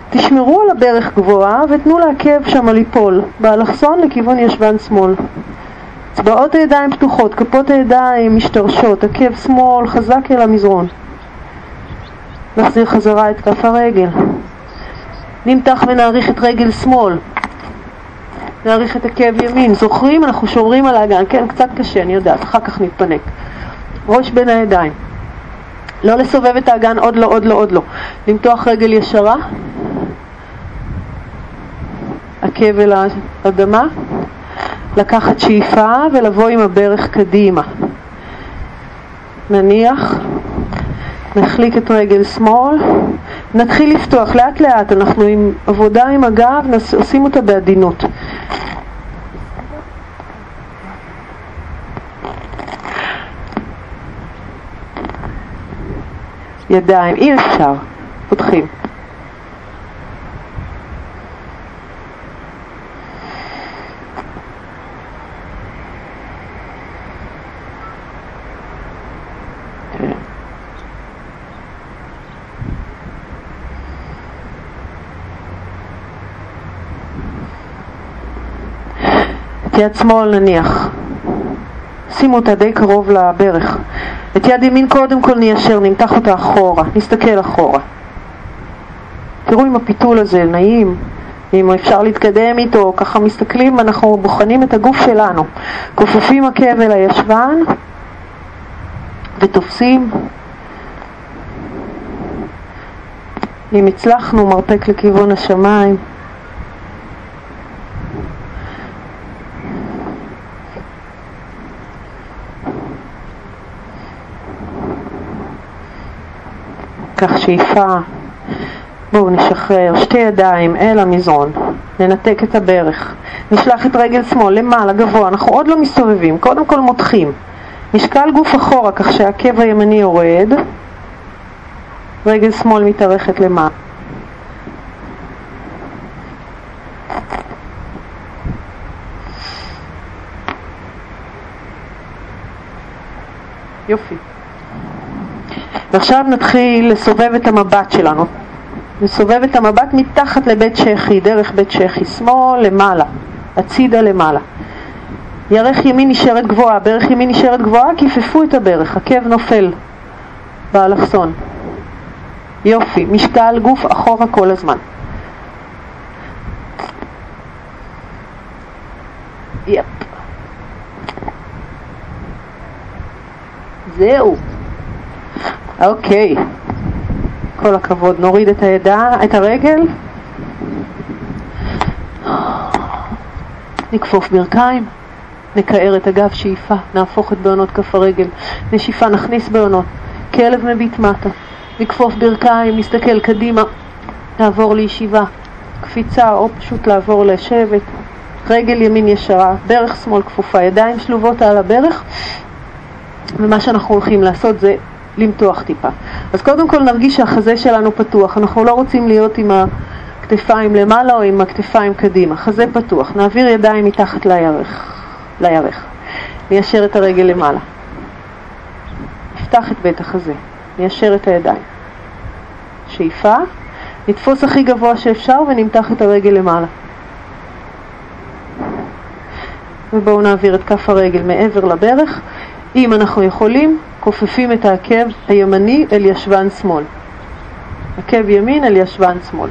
תשמרו על הברך גבוהה ותנו לעקב שם ליפול, באלכסון לכיוון ישבן שמאל. אצבעות הידיים פתוחות, כפות הידיים משתרשות, עקב שמאל חזק אל המזרון. נחזיר חזרה את כף הרגל. נמתח ונעריך את רגל שמאל. נעריך את עקב ימין. זוכרים? אנחנו שומרים על האגן. כן, קצת קשה, אני יודעת, אחר כך נתפנק. ראש בין הידיים. לא לסובב את האגן עוד לא, עוד לא, עוד לא. למתוח רגל ישרה. עקב אל האדמה. לקחת שאיפה ולבוא עם הברך קדימה. נניח, נחליק את רגל שמאל, נתחיל לפתוח לאט לאט, אנחנו עם עבודה עם הגב, נס, עושים אותה בעדינות. ידיים, אי אפשר, פותחים. יד שמאל נניח, שימו אותה די קרוב לברך. את יד ימין קודם כל ניישר, נמתח אותה אחורה, נסתכל אחורה. תראו אם הפיתול הזה נעים, אם אפשר להתקדם איתו, ככה מסתכלים, אנחנו בוחנים את הגוף שלנו. כופפים עקב אל הישבן ותופסים. אם הצלחנו, מרפק לכיוון השמיים. ניקח שאיפה, בואו נשחרר, שתי ידיים אל המזרון, ננתק את הברך, נשלח את רגל שמאל למעלה, גבוה, אנחנו עוד לא מסתובבים, קודם כל מותחים, משקל גוף אחורה כך שהעקב הימני יורד, רגל שמאל מתארכת למעלה. יופי. ועכשיו נתחיל לסובב את המבט שלנו. נסובב את המבט מתחת לבית שחי, דרך בית שחי, שמאל למעלה, הצידה למעלה. ירך ימין נשארת גבוהה, ברך ימין נשארת גבוהה, כיפפו את הברך, עקב נופל באלכסון. יופי, משקל גוף אחורה כל הזמן. יפ. זהו. אוקיי, כל הכבוד. נוריד את הידה, את הרגל. נכפוף ברכיים, נקער את הגב שאיפה, נהפוך את בעונות כף הרגל. נשיפה, נכניס בעונות. כלב מביט מטה. נכפוף ברכיים, נסתכל קדימה, נעבור לישיבה. קפיצה או פשוט לעבור לשבת. רגל ימין ישרה, ברך שמאל כפופה, ידיים שלובות על הברך. ומה שאנחנו הולכים לעשות זה למתוח טיפה. אז קודם כל נרגיש שהחזה שלנו פתוח, אנחנו לא רוצים להיות עם הכתפיים למעלה או עם הכתפיים קדימה, חזה פתוח, נעביר ידיים מתחת לירך, לירך. ניישר את הרגל למעלה. נפתח את בית החזה, ניישר את הידיים. שאיפה, נתפוס הכי גבוה שאפשר ונמתח את הרגל למעלה. ובואו נעביר את כף הרגל מעבר לברך. אם אנחנו יכולים, קופלים את העקב הימני אל ישבן שמאל. עקב ימין אל ישבן שמאל.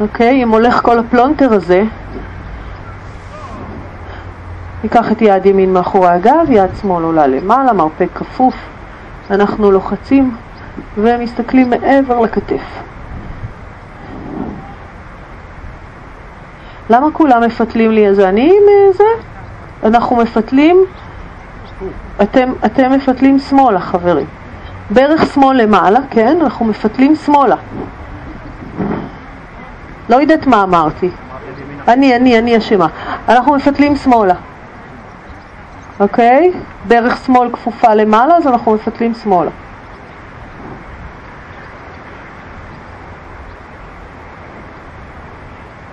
אוקיי, אם הולך כל הפלונטר הזה, ניקח את יד ימין מאחורי הגב, יד שמאל עולה למעלה, מרפק כפוף, אנחנו לוחצים ומסתכלים מעבר לכתף. למה כולם מפתלים לי את זה? אני עם זה? אנחנו מפתלים אתם, אתם מפתלים שמאלה, חברים. ברך שמאל למעלה, כן? אנחנו מפתלים שמאלה. לא יודעת מה אמרתי. אני, אני, אני אשמה. אנחנו מפתלים שמאלה. אוקיי? ברך שמאל כפופה למעלה, אז אנחנו מפתלים שמאלה.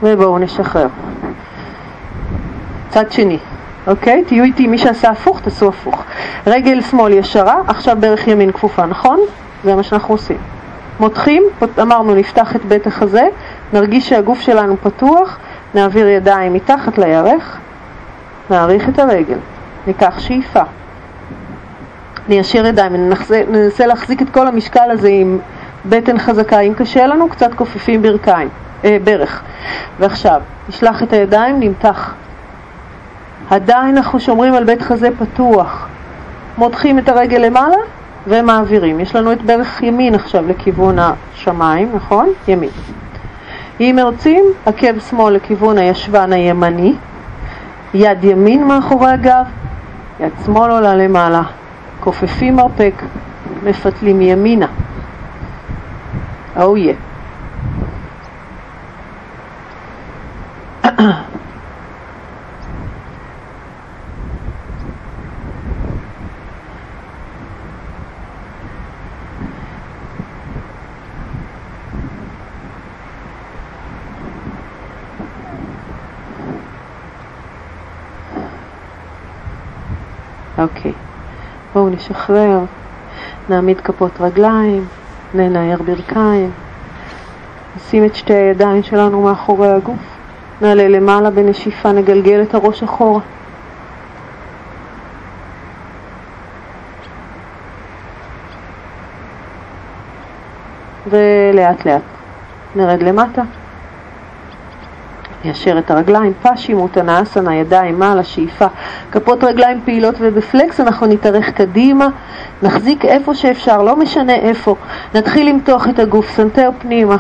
ובואו נשחרר. צד שני. אוקיי? תהיו איתי, מי שעשה הפוך, תעשו הפוך. רגל שמאל ישרה, עכשיו ברך ימין כפופה, נכון? זה מה שאנחנו עושים. מותחים, אמרנו נפתח את בית החזה, נרגיש שהגוף שלנו פתוח, נעביר ידיים מתחת לירך, נעריך את הרגל, ניקח שאיפה, ניישר ידיים, ננסה, ננסה להחזיק את כל המשקל הזה עם בטן חזקה, אם קשה לנו קצת כופפים ברכיים, אה, ברך. ועכשיו, נשלח את הידיים, נמתח. עדיין אנחנו שומרים על בית חזה פתוח. מותחים את הרגל למעלה ומעבירים. יש לנו את ברך ימין עכשיו לכיוון השמיים, נכון? ימין. אם רוצים, עקב שמאל לכיוון הישבן הימני, יד ימין מאחורי הגב, יד שמאל עולה למעלה, כופפים מרפק, מפתלים ימינה. Oh yeah. אוקיי, בואו נשחרר, נעמיד כפות רגליים, ננער ברכיים, נשים את שתי הידיים שלנו מאחורי הגוף, נעלה למעלה בנשיפה, נגלגל את הראש אחורה. ולאט לאט נרד למטה. ניישר את הרגליים, פאשי מותנה אסנה, ידיים מעלה, שאיפה, כפות רגליים פעילות וב flex, אנחנו נתארך קדימה, נחזיק איפה שאפשר, לא משנה איפה, נתחיל למתוח את הגוף, סנטר פנימה.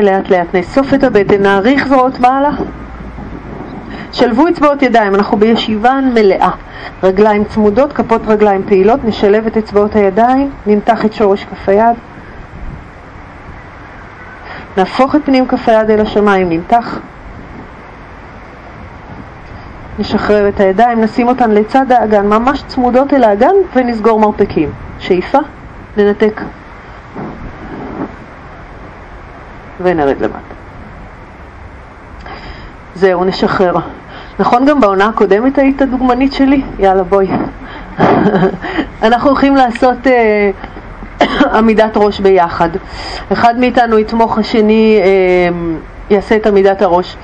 ולאט לאט נאסוף את הבטן, נעריך זרועות מעלה. שלבו אצבעות ידיים, אנחנו בישיבה מלאה. רגליים צמודות, כפות רגליים פעילות, נשלב את אצבעות הידיים, נמתח את שורש כף היד. נהפוך את פנים כף היד אל השמיים, נמתח. נשחרר את הידיים, נשים אותן לצד האגן, ממש צמודות אל האגן, ונסגור מרפקים. שאיפה, ננתק. ונרד למטה. זהו, נשחרר. נכון גם בעונה הקודמת היית דוגמנית שלי? יאללה בואי. אנחנו הולכים לעשות אה, עמידת ראש ביחד. אחד מאיתנו יתמוך, השני אה, יעשה את עמידת הראש.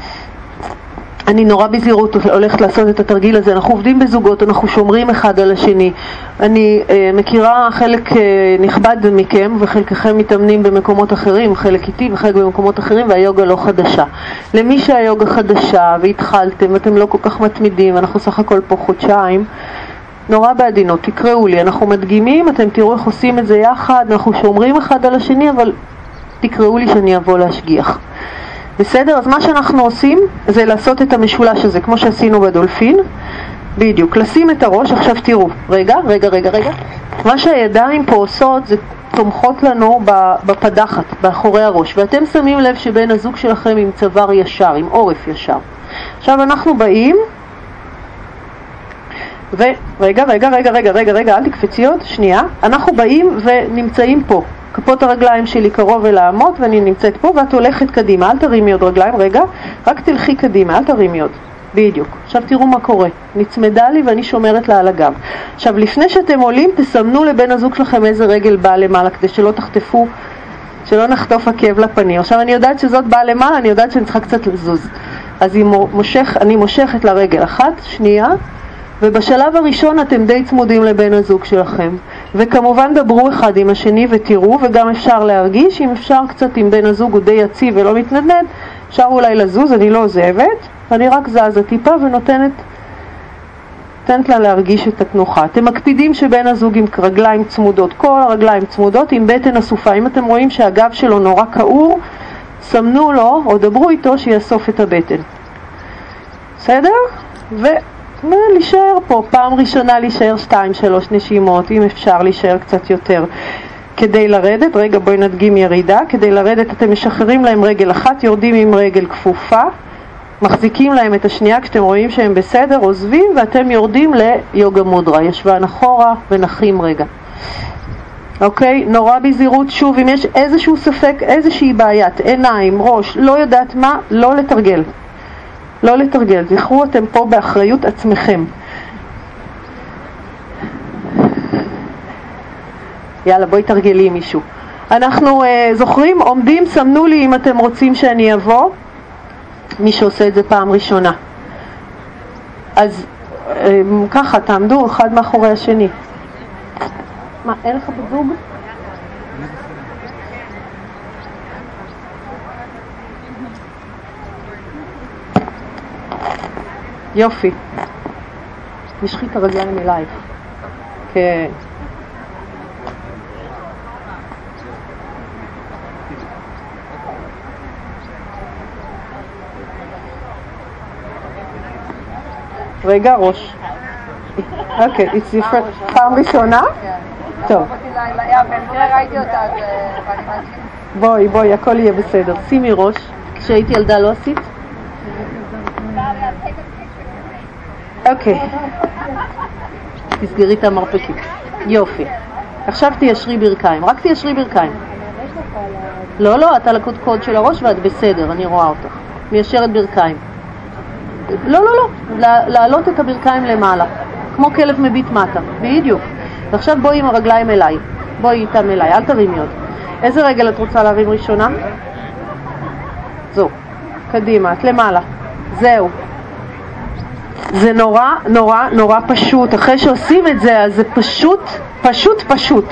אני נורא בזהירות הולכת לעשות את התרגיל הזה, אנחנו עובדים בזוגות, אנחנו שומרים אחד על השני. אני אה, מכירה חלק אה, נכבד מכם וחלקכם מתאמנים במקומות אחרים, חלק איתי וחלק במקומות אחרים והיוגה לא חדשה. למי שהיוגה חדשה והתחלתם ואתם לא כל כך מתמידים, אנחנו סך הכל פה חודשיים, נורא בעדינות, תקראו לי, אנחנו מדגימים, אתם תראו איך עושים את זה יחד, אנחנו שומרים אחד על השני, אבל תקראו לי שאני אבוא להשגיח. בסדר? אז מה שאנחנו עושים זה לעשות את המשולש הזה, כמו שעשינו בדולפין. בדיוק, לשים את הראש, עכשיו תראו, רגע, רגע, רגע, רגע. מה שהידיים פה עושות זה תומכות לנו בפדחת, באחורי הראש, ואתם שמים לב שבן הזוג שלכם עם צוואר ישר, עם עורף ישר. עכשיו אנחנו באים, ורגע, רגע, רגע, רגע, רגע, רגע, אל תקפצי עוד, שנייה. אנחנו באים ונמצאים פה, כפות הרגליים שלי קרוב אל האמות ואני נמצאת פה ואת הולכת קדימה, אל תרימי עוד רגליים, רגע, רק תלכי קדימה, אל תרימי עוד. בדיוק. עכשיו תראו מה קורה. נצמדה לי ואני שומרת לה על הגב. עכשיו, לפני שאתם עולים, תסמנו לבן הזוג שלכם איזה רגל באה למעלה, כדי שלא תחטפו, שלא נחטוף עקב לפנים. עכשיו, אני יודעת שזאת באה למעלה, אני יודעת שאני צריכה קצת לזוז. אז מושך, אני מושכת לרגל אחת, שנייה, ובשלב הראשון אתם די צמודים לבן הזוג שלכם. וכמובן דברו אחד עם השני ותראו, וגם אפשר להרגיש, אם אפשר קצת אם בן הזוג הוא די יציב ולא מתנדנד, אפשר אולי לזוז, אני לא עוזבת, ואני רק זזה טיפה ונותנת נותנת לה להרגיש את התנוחה. אתם מקפידים שבן הזוג עם רגליים צמודות, כל הרגליים צמודות עם בטן אסופה. אם אתם רואים שהגב שלו נורא כעור, סמנו לו או דברו איתו שיאסוף את הבטן. בסדר? ו... להישאר פה, פעם ראשונה להישאר שתיים שלוש נשימות, אם אפשר להישאר קצת יותר. כדי לרדת, רגע בואי נדגים ירידה, כדי לרדת אתם משחררים להם רגל אחת, יורדים עם רגל כפופה, מחזיקים להם את השנייה כשאתם רואים שהם בסדר, עוזבים ואתם יורדים ליוגה מודרה, ישבן אחורה ונחים רגע. אוקיי? נורא בזהירות, שוב, אם יש איזשהו ספק, איזושהי בעיית עיניים, ראש, לא יודעת מה, לא לתרגל. לא לתרגל, זכרו אתם פה באחריות עצמכם. יאללה, בואי תרגלי מישהו. אנחנו uh, זוכרים, עומדים, סמנו לי אם אתם רוצים שאני אבוא, מי שעושה את זה פעם ראשונה. אז um, ככה, תעמדו אחד מאחורי השני. מה, אין לך בזוג? יופי. משחי את הרגליים אלייך. כן. רגע, ראש. אוקיי, it's different. פעם ראשונה? טוב. בואי, בואי, הכל יהיה בסדר. שימי ראש. כשהייתי ילדה לא עשית? אוקיי. תסגרי את המרפקים. יופי. עכשיו תיישרי ברכיים. רק תיישרי ברכיים. לא, לא, את על הקודקוד של הראש ואת בסדר, אני רואה אותך. מיישרת ברכיים. לא, לא, לא. להעלות את הברכיים למעלה. כמו כלב מביט מטה. בדיוק. ועכשיו בואי עם הרגליים אליי. בואי איתם אליי, אל תרימי עוד. איזה רגל את רוצה להרים ראשונה? זו. קדימה, את למעלה. זהו. זה נורא נורא נורא פשוט. אחרי שעושים את זה, אז זה פשוט, פשוט, פשוט.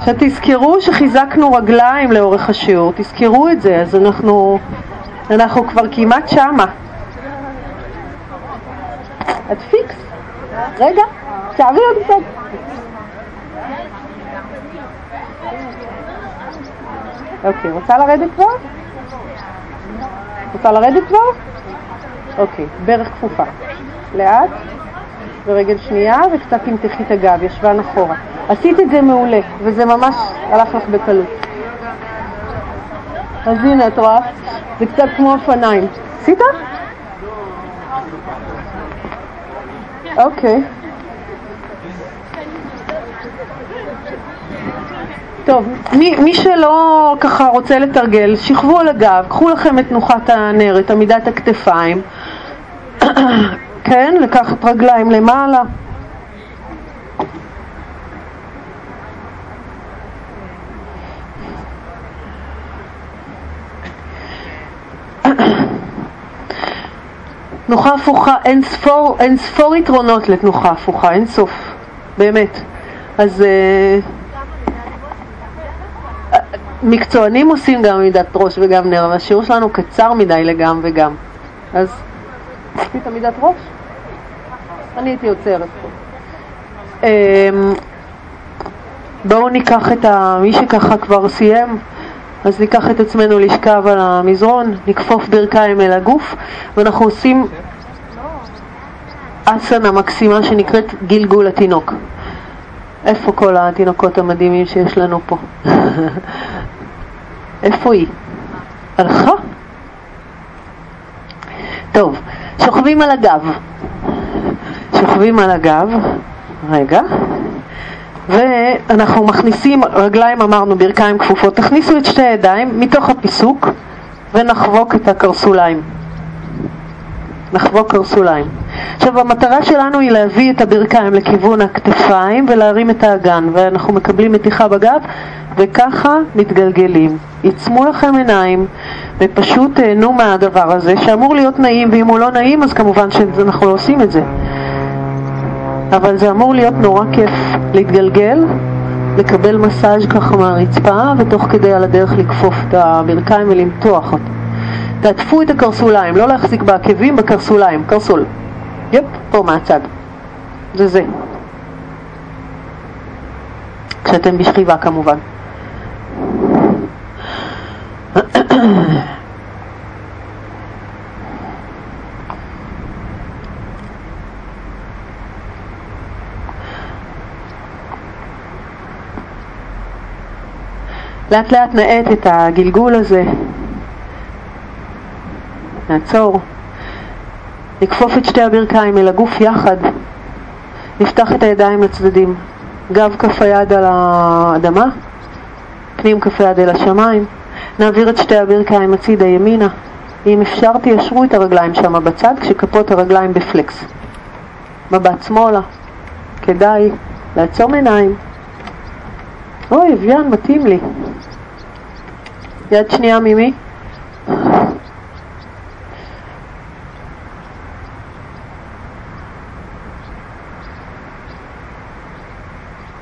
עכשיו תזכרו שחיזקנו רגליים לאורך השיעור, תזכרו את זה, אז אנחנו, אנחנו כבר כמעט שמה. את פיקס. רגע, תעבי עוד קצת. אוקיי, רוצה לרדת כבר? רוצה לרדת כבר? אוקיי, ברך כפופה. לאט, ורגל שנייה, וקצת תמתחי את הגב, ישבן אחורה. עשית את זה מעולה, וזה ממש הלך לך בקלות. אז הנה, את רואה? זה קצת כמו אופניים. עשית? אוקיי. טוב, מי, מי שלא ככה רוצה לתרגל, שכבו על הגב, קחו לכם את תנוחת הנר, את עמידת הכתפיים, כן, לקחת רגליים למעלה. תנוחה הפוכה, אין ספור, אין ספור יתרונות לתנוחה הפוכה, אין סוף, באמת. אז uh, מקצוענים עושים גם עמידת ראש וגם נר, אבל השיעור שלנו קצר מדי לגם וגם. אז עשית עמידת ראש? אני הייתי עוצרת פה. Um, בואו ניקח את ה... מי שככה כבר סיים, אז ניקח את עצמנו לשכב על המזרון, נכפוף ברכיים אל הגוף, ואנחנו עושים אסנה מקסימה שנקראת גלגול התינוק. איפה כל התינוקות המדהימים שיש לנו פה? איפה היא? הלכה? טוב, שוכבים על הגב. שוכבים על הגב, רגע, ואנחנו מכניסים רגליים, אמרנו ברכיים כפופות, תכניסו את שתי הידיים מתוך הפיסוק ונחבוק את הקרסוליים. נחבוק קרסוליים. עכשיו המטרה שלנו היא להביא את הברכיים לכיוון הכתפיים ולהרים את האגן ואנחנו מקבלים מתיחה בגב וככה מתגלגלים. עיצמו לכם עיניים ופשוט תהנו מהדבר הזה שאמור להיות נעים ואם הוא לא נעים אז כמובן שאנחנו לא עושים את זה אבל זה אמור להיות נורא כיף להתגלגל, לקבל מסאז' ככה מהרצפה ותוך כדי על הדרך לכפוף את הברכיים ולמתוח אותה. תעטפו את הקרסוליים, לא להחזיק בעקבים, בקרסוליים, קרסול. יפ, פה מהצד. זה זה. כשאתם בשכיבה כמובן. לאט לאט נאט את הגלגול הזה. נעצור. נכפוף את שתי הברכיים אל הגוף יחד. נפתח את הידיים לצדדים. גב כף היד על האדמה, פנים כף היד אל השמיים. נעביר את שתי הברכיים הצידה ימינה. אם אפשר תיישרו את הרגליים שם בצד כשכפות הרגליים בפלקס. מבט שמאלה. כדאי לעצום עיניים. אוי, אביאן, מתאים לי. יד שנייה ממי?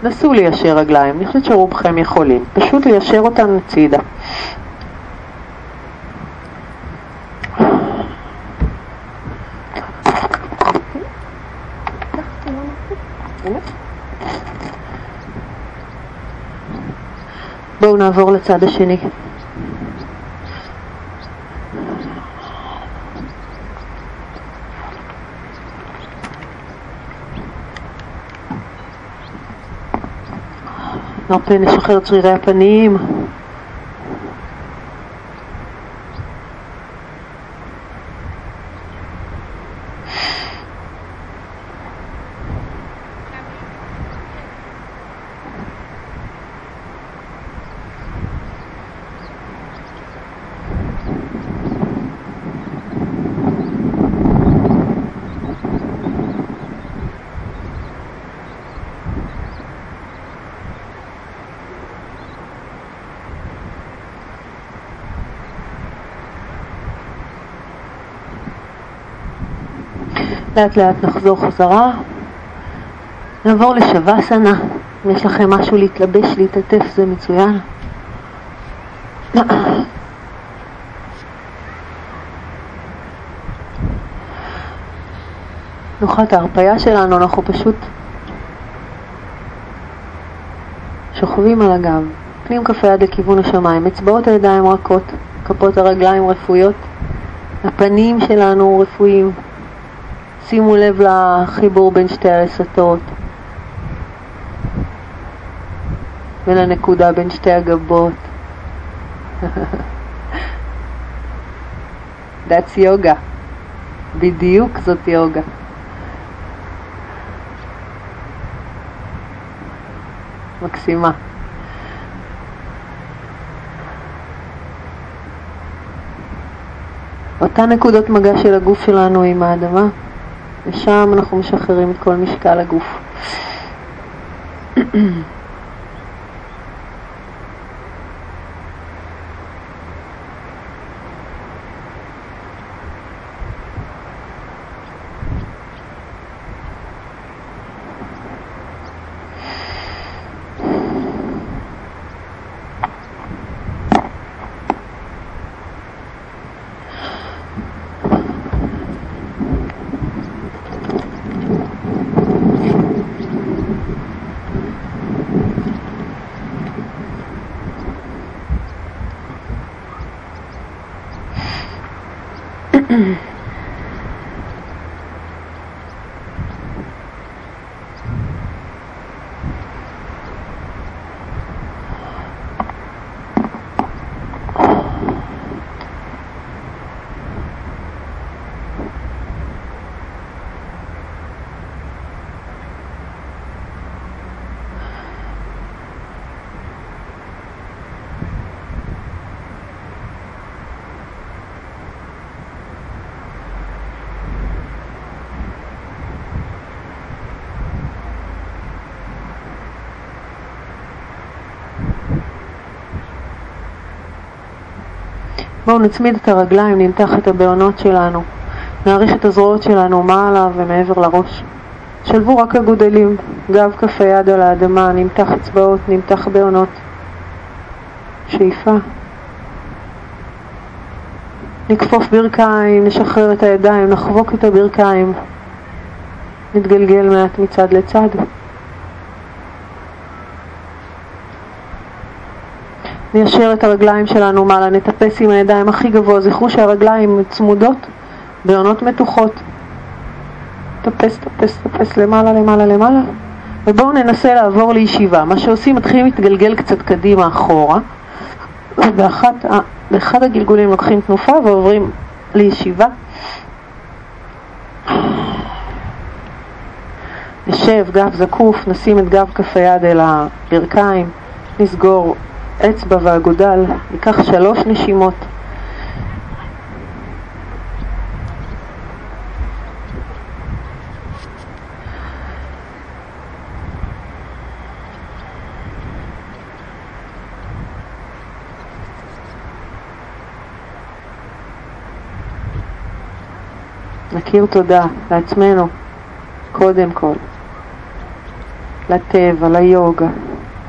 נסו ליישר רגליים, אני חושבת שרובכם יכולים. פשוט ליישר אותן הצידה. בואו נעבור לצד השני. נרפה, נשחרר את שרירי הפנים. לאט לאט נחזור חזרה. נעבור לשווסנה. אם יש לכם משהו להתלבש, להתעטף, זה מצוין. נוחת ההרפאיה שלנו, אנחנו פשוט שוכבים על הגב, פנים כף היד לכיוון השמיים, אצבעות הידיים רכות, כפות הרגליים רפויות, הפנים שלנו רפואיים. שימו לב לחיבור בין שתי הלסתות ולנקודה בין שתי הגבות. That's yoga. בדיוק זאת יוגה. מקסימה. אותה נקודות מגע של הגוף שלנו עם האדמה. ושם אנחנו משחררים את כל משקל הגוף. בואו נצמיד את הרגליים, נמתח את הבעונות שלנו, נעריך את הזרועות שלנו מעלה ומעבר לראש. שלבו רק הגודלים, גב כף היד על האדמה, נמתח אצבעות, נמתח בעונות. שאיפה. נכפוף ברכיים, נשחרר את הידיים, נחבוק את הברכיים. נתגלגל מעט מצד לצד. ניישר את הרגליים שלנו מעלה, נטפס עם הידיים הכי גבוה, זכרו שהרגליים צמודות בעונות מתוחות. טפס, טפס, טפס למעלה, למעלה, למעלה. ובואו ננסה לעבור לישיבה. מה שעושים, מתחילים להתגלגל קצת קדימה אחורה. ובאחד הגלגולים לוקחים תנופה ועוברים לישיבה. נשב, גב זקוף, נשים את גב כף היד אל הברכיים, נסגור אצבע ואגודל, ניקח שלוש נשימות. נכיר תודה לעצמנו, קודם כל, לטבע, ליוגה,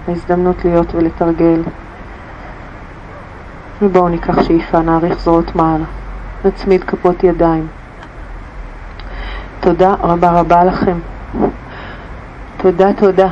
ההזדמנות להיות ולתרגל. ובואו ניקח שאיפה, נאריך זרועות מעלה, נצמיד כפות ידיים. תודה רבה רבה לכם. תודה, תודה.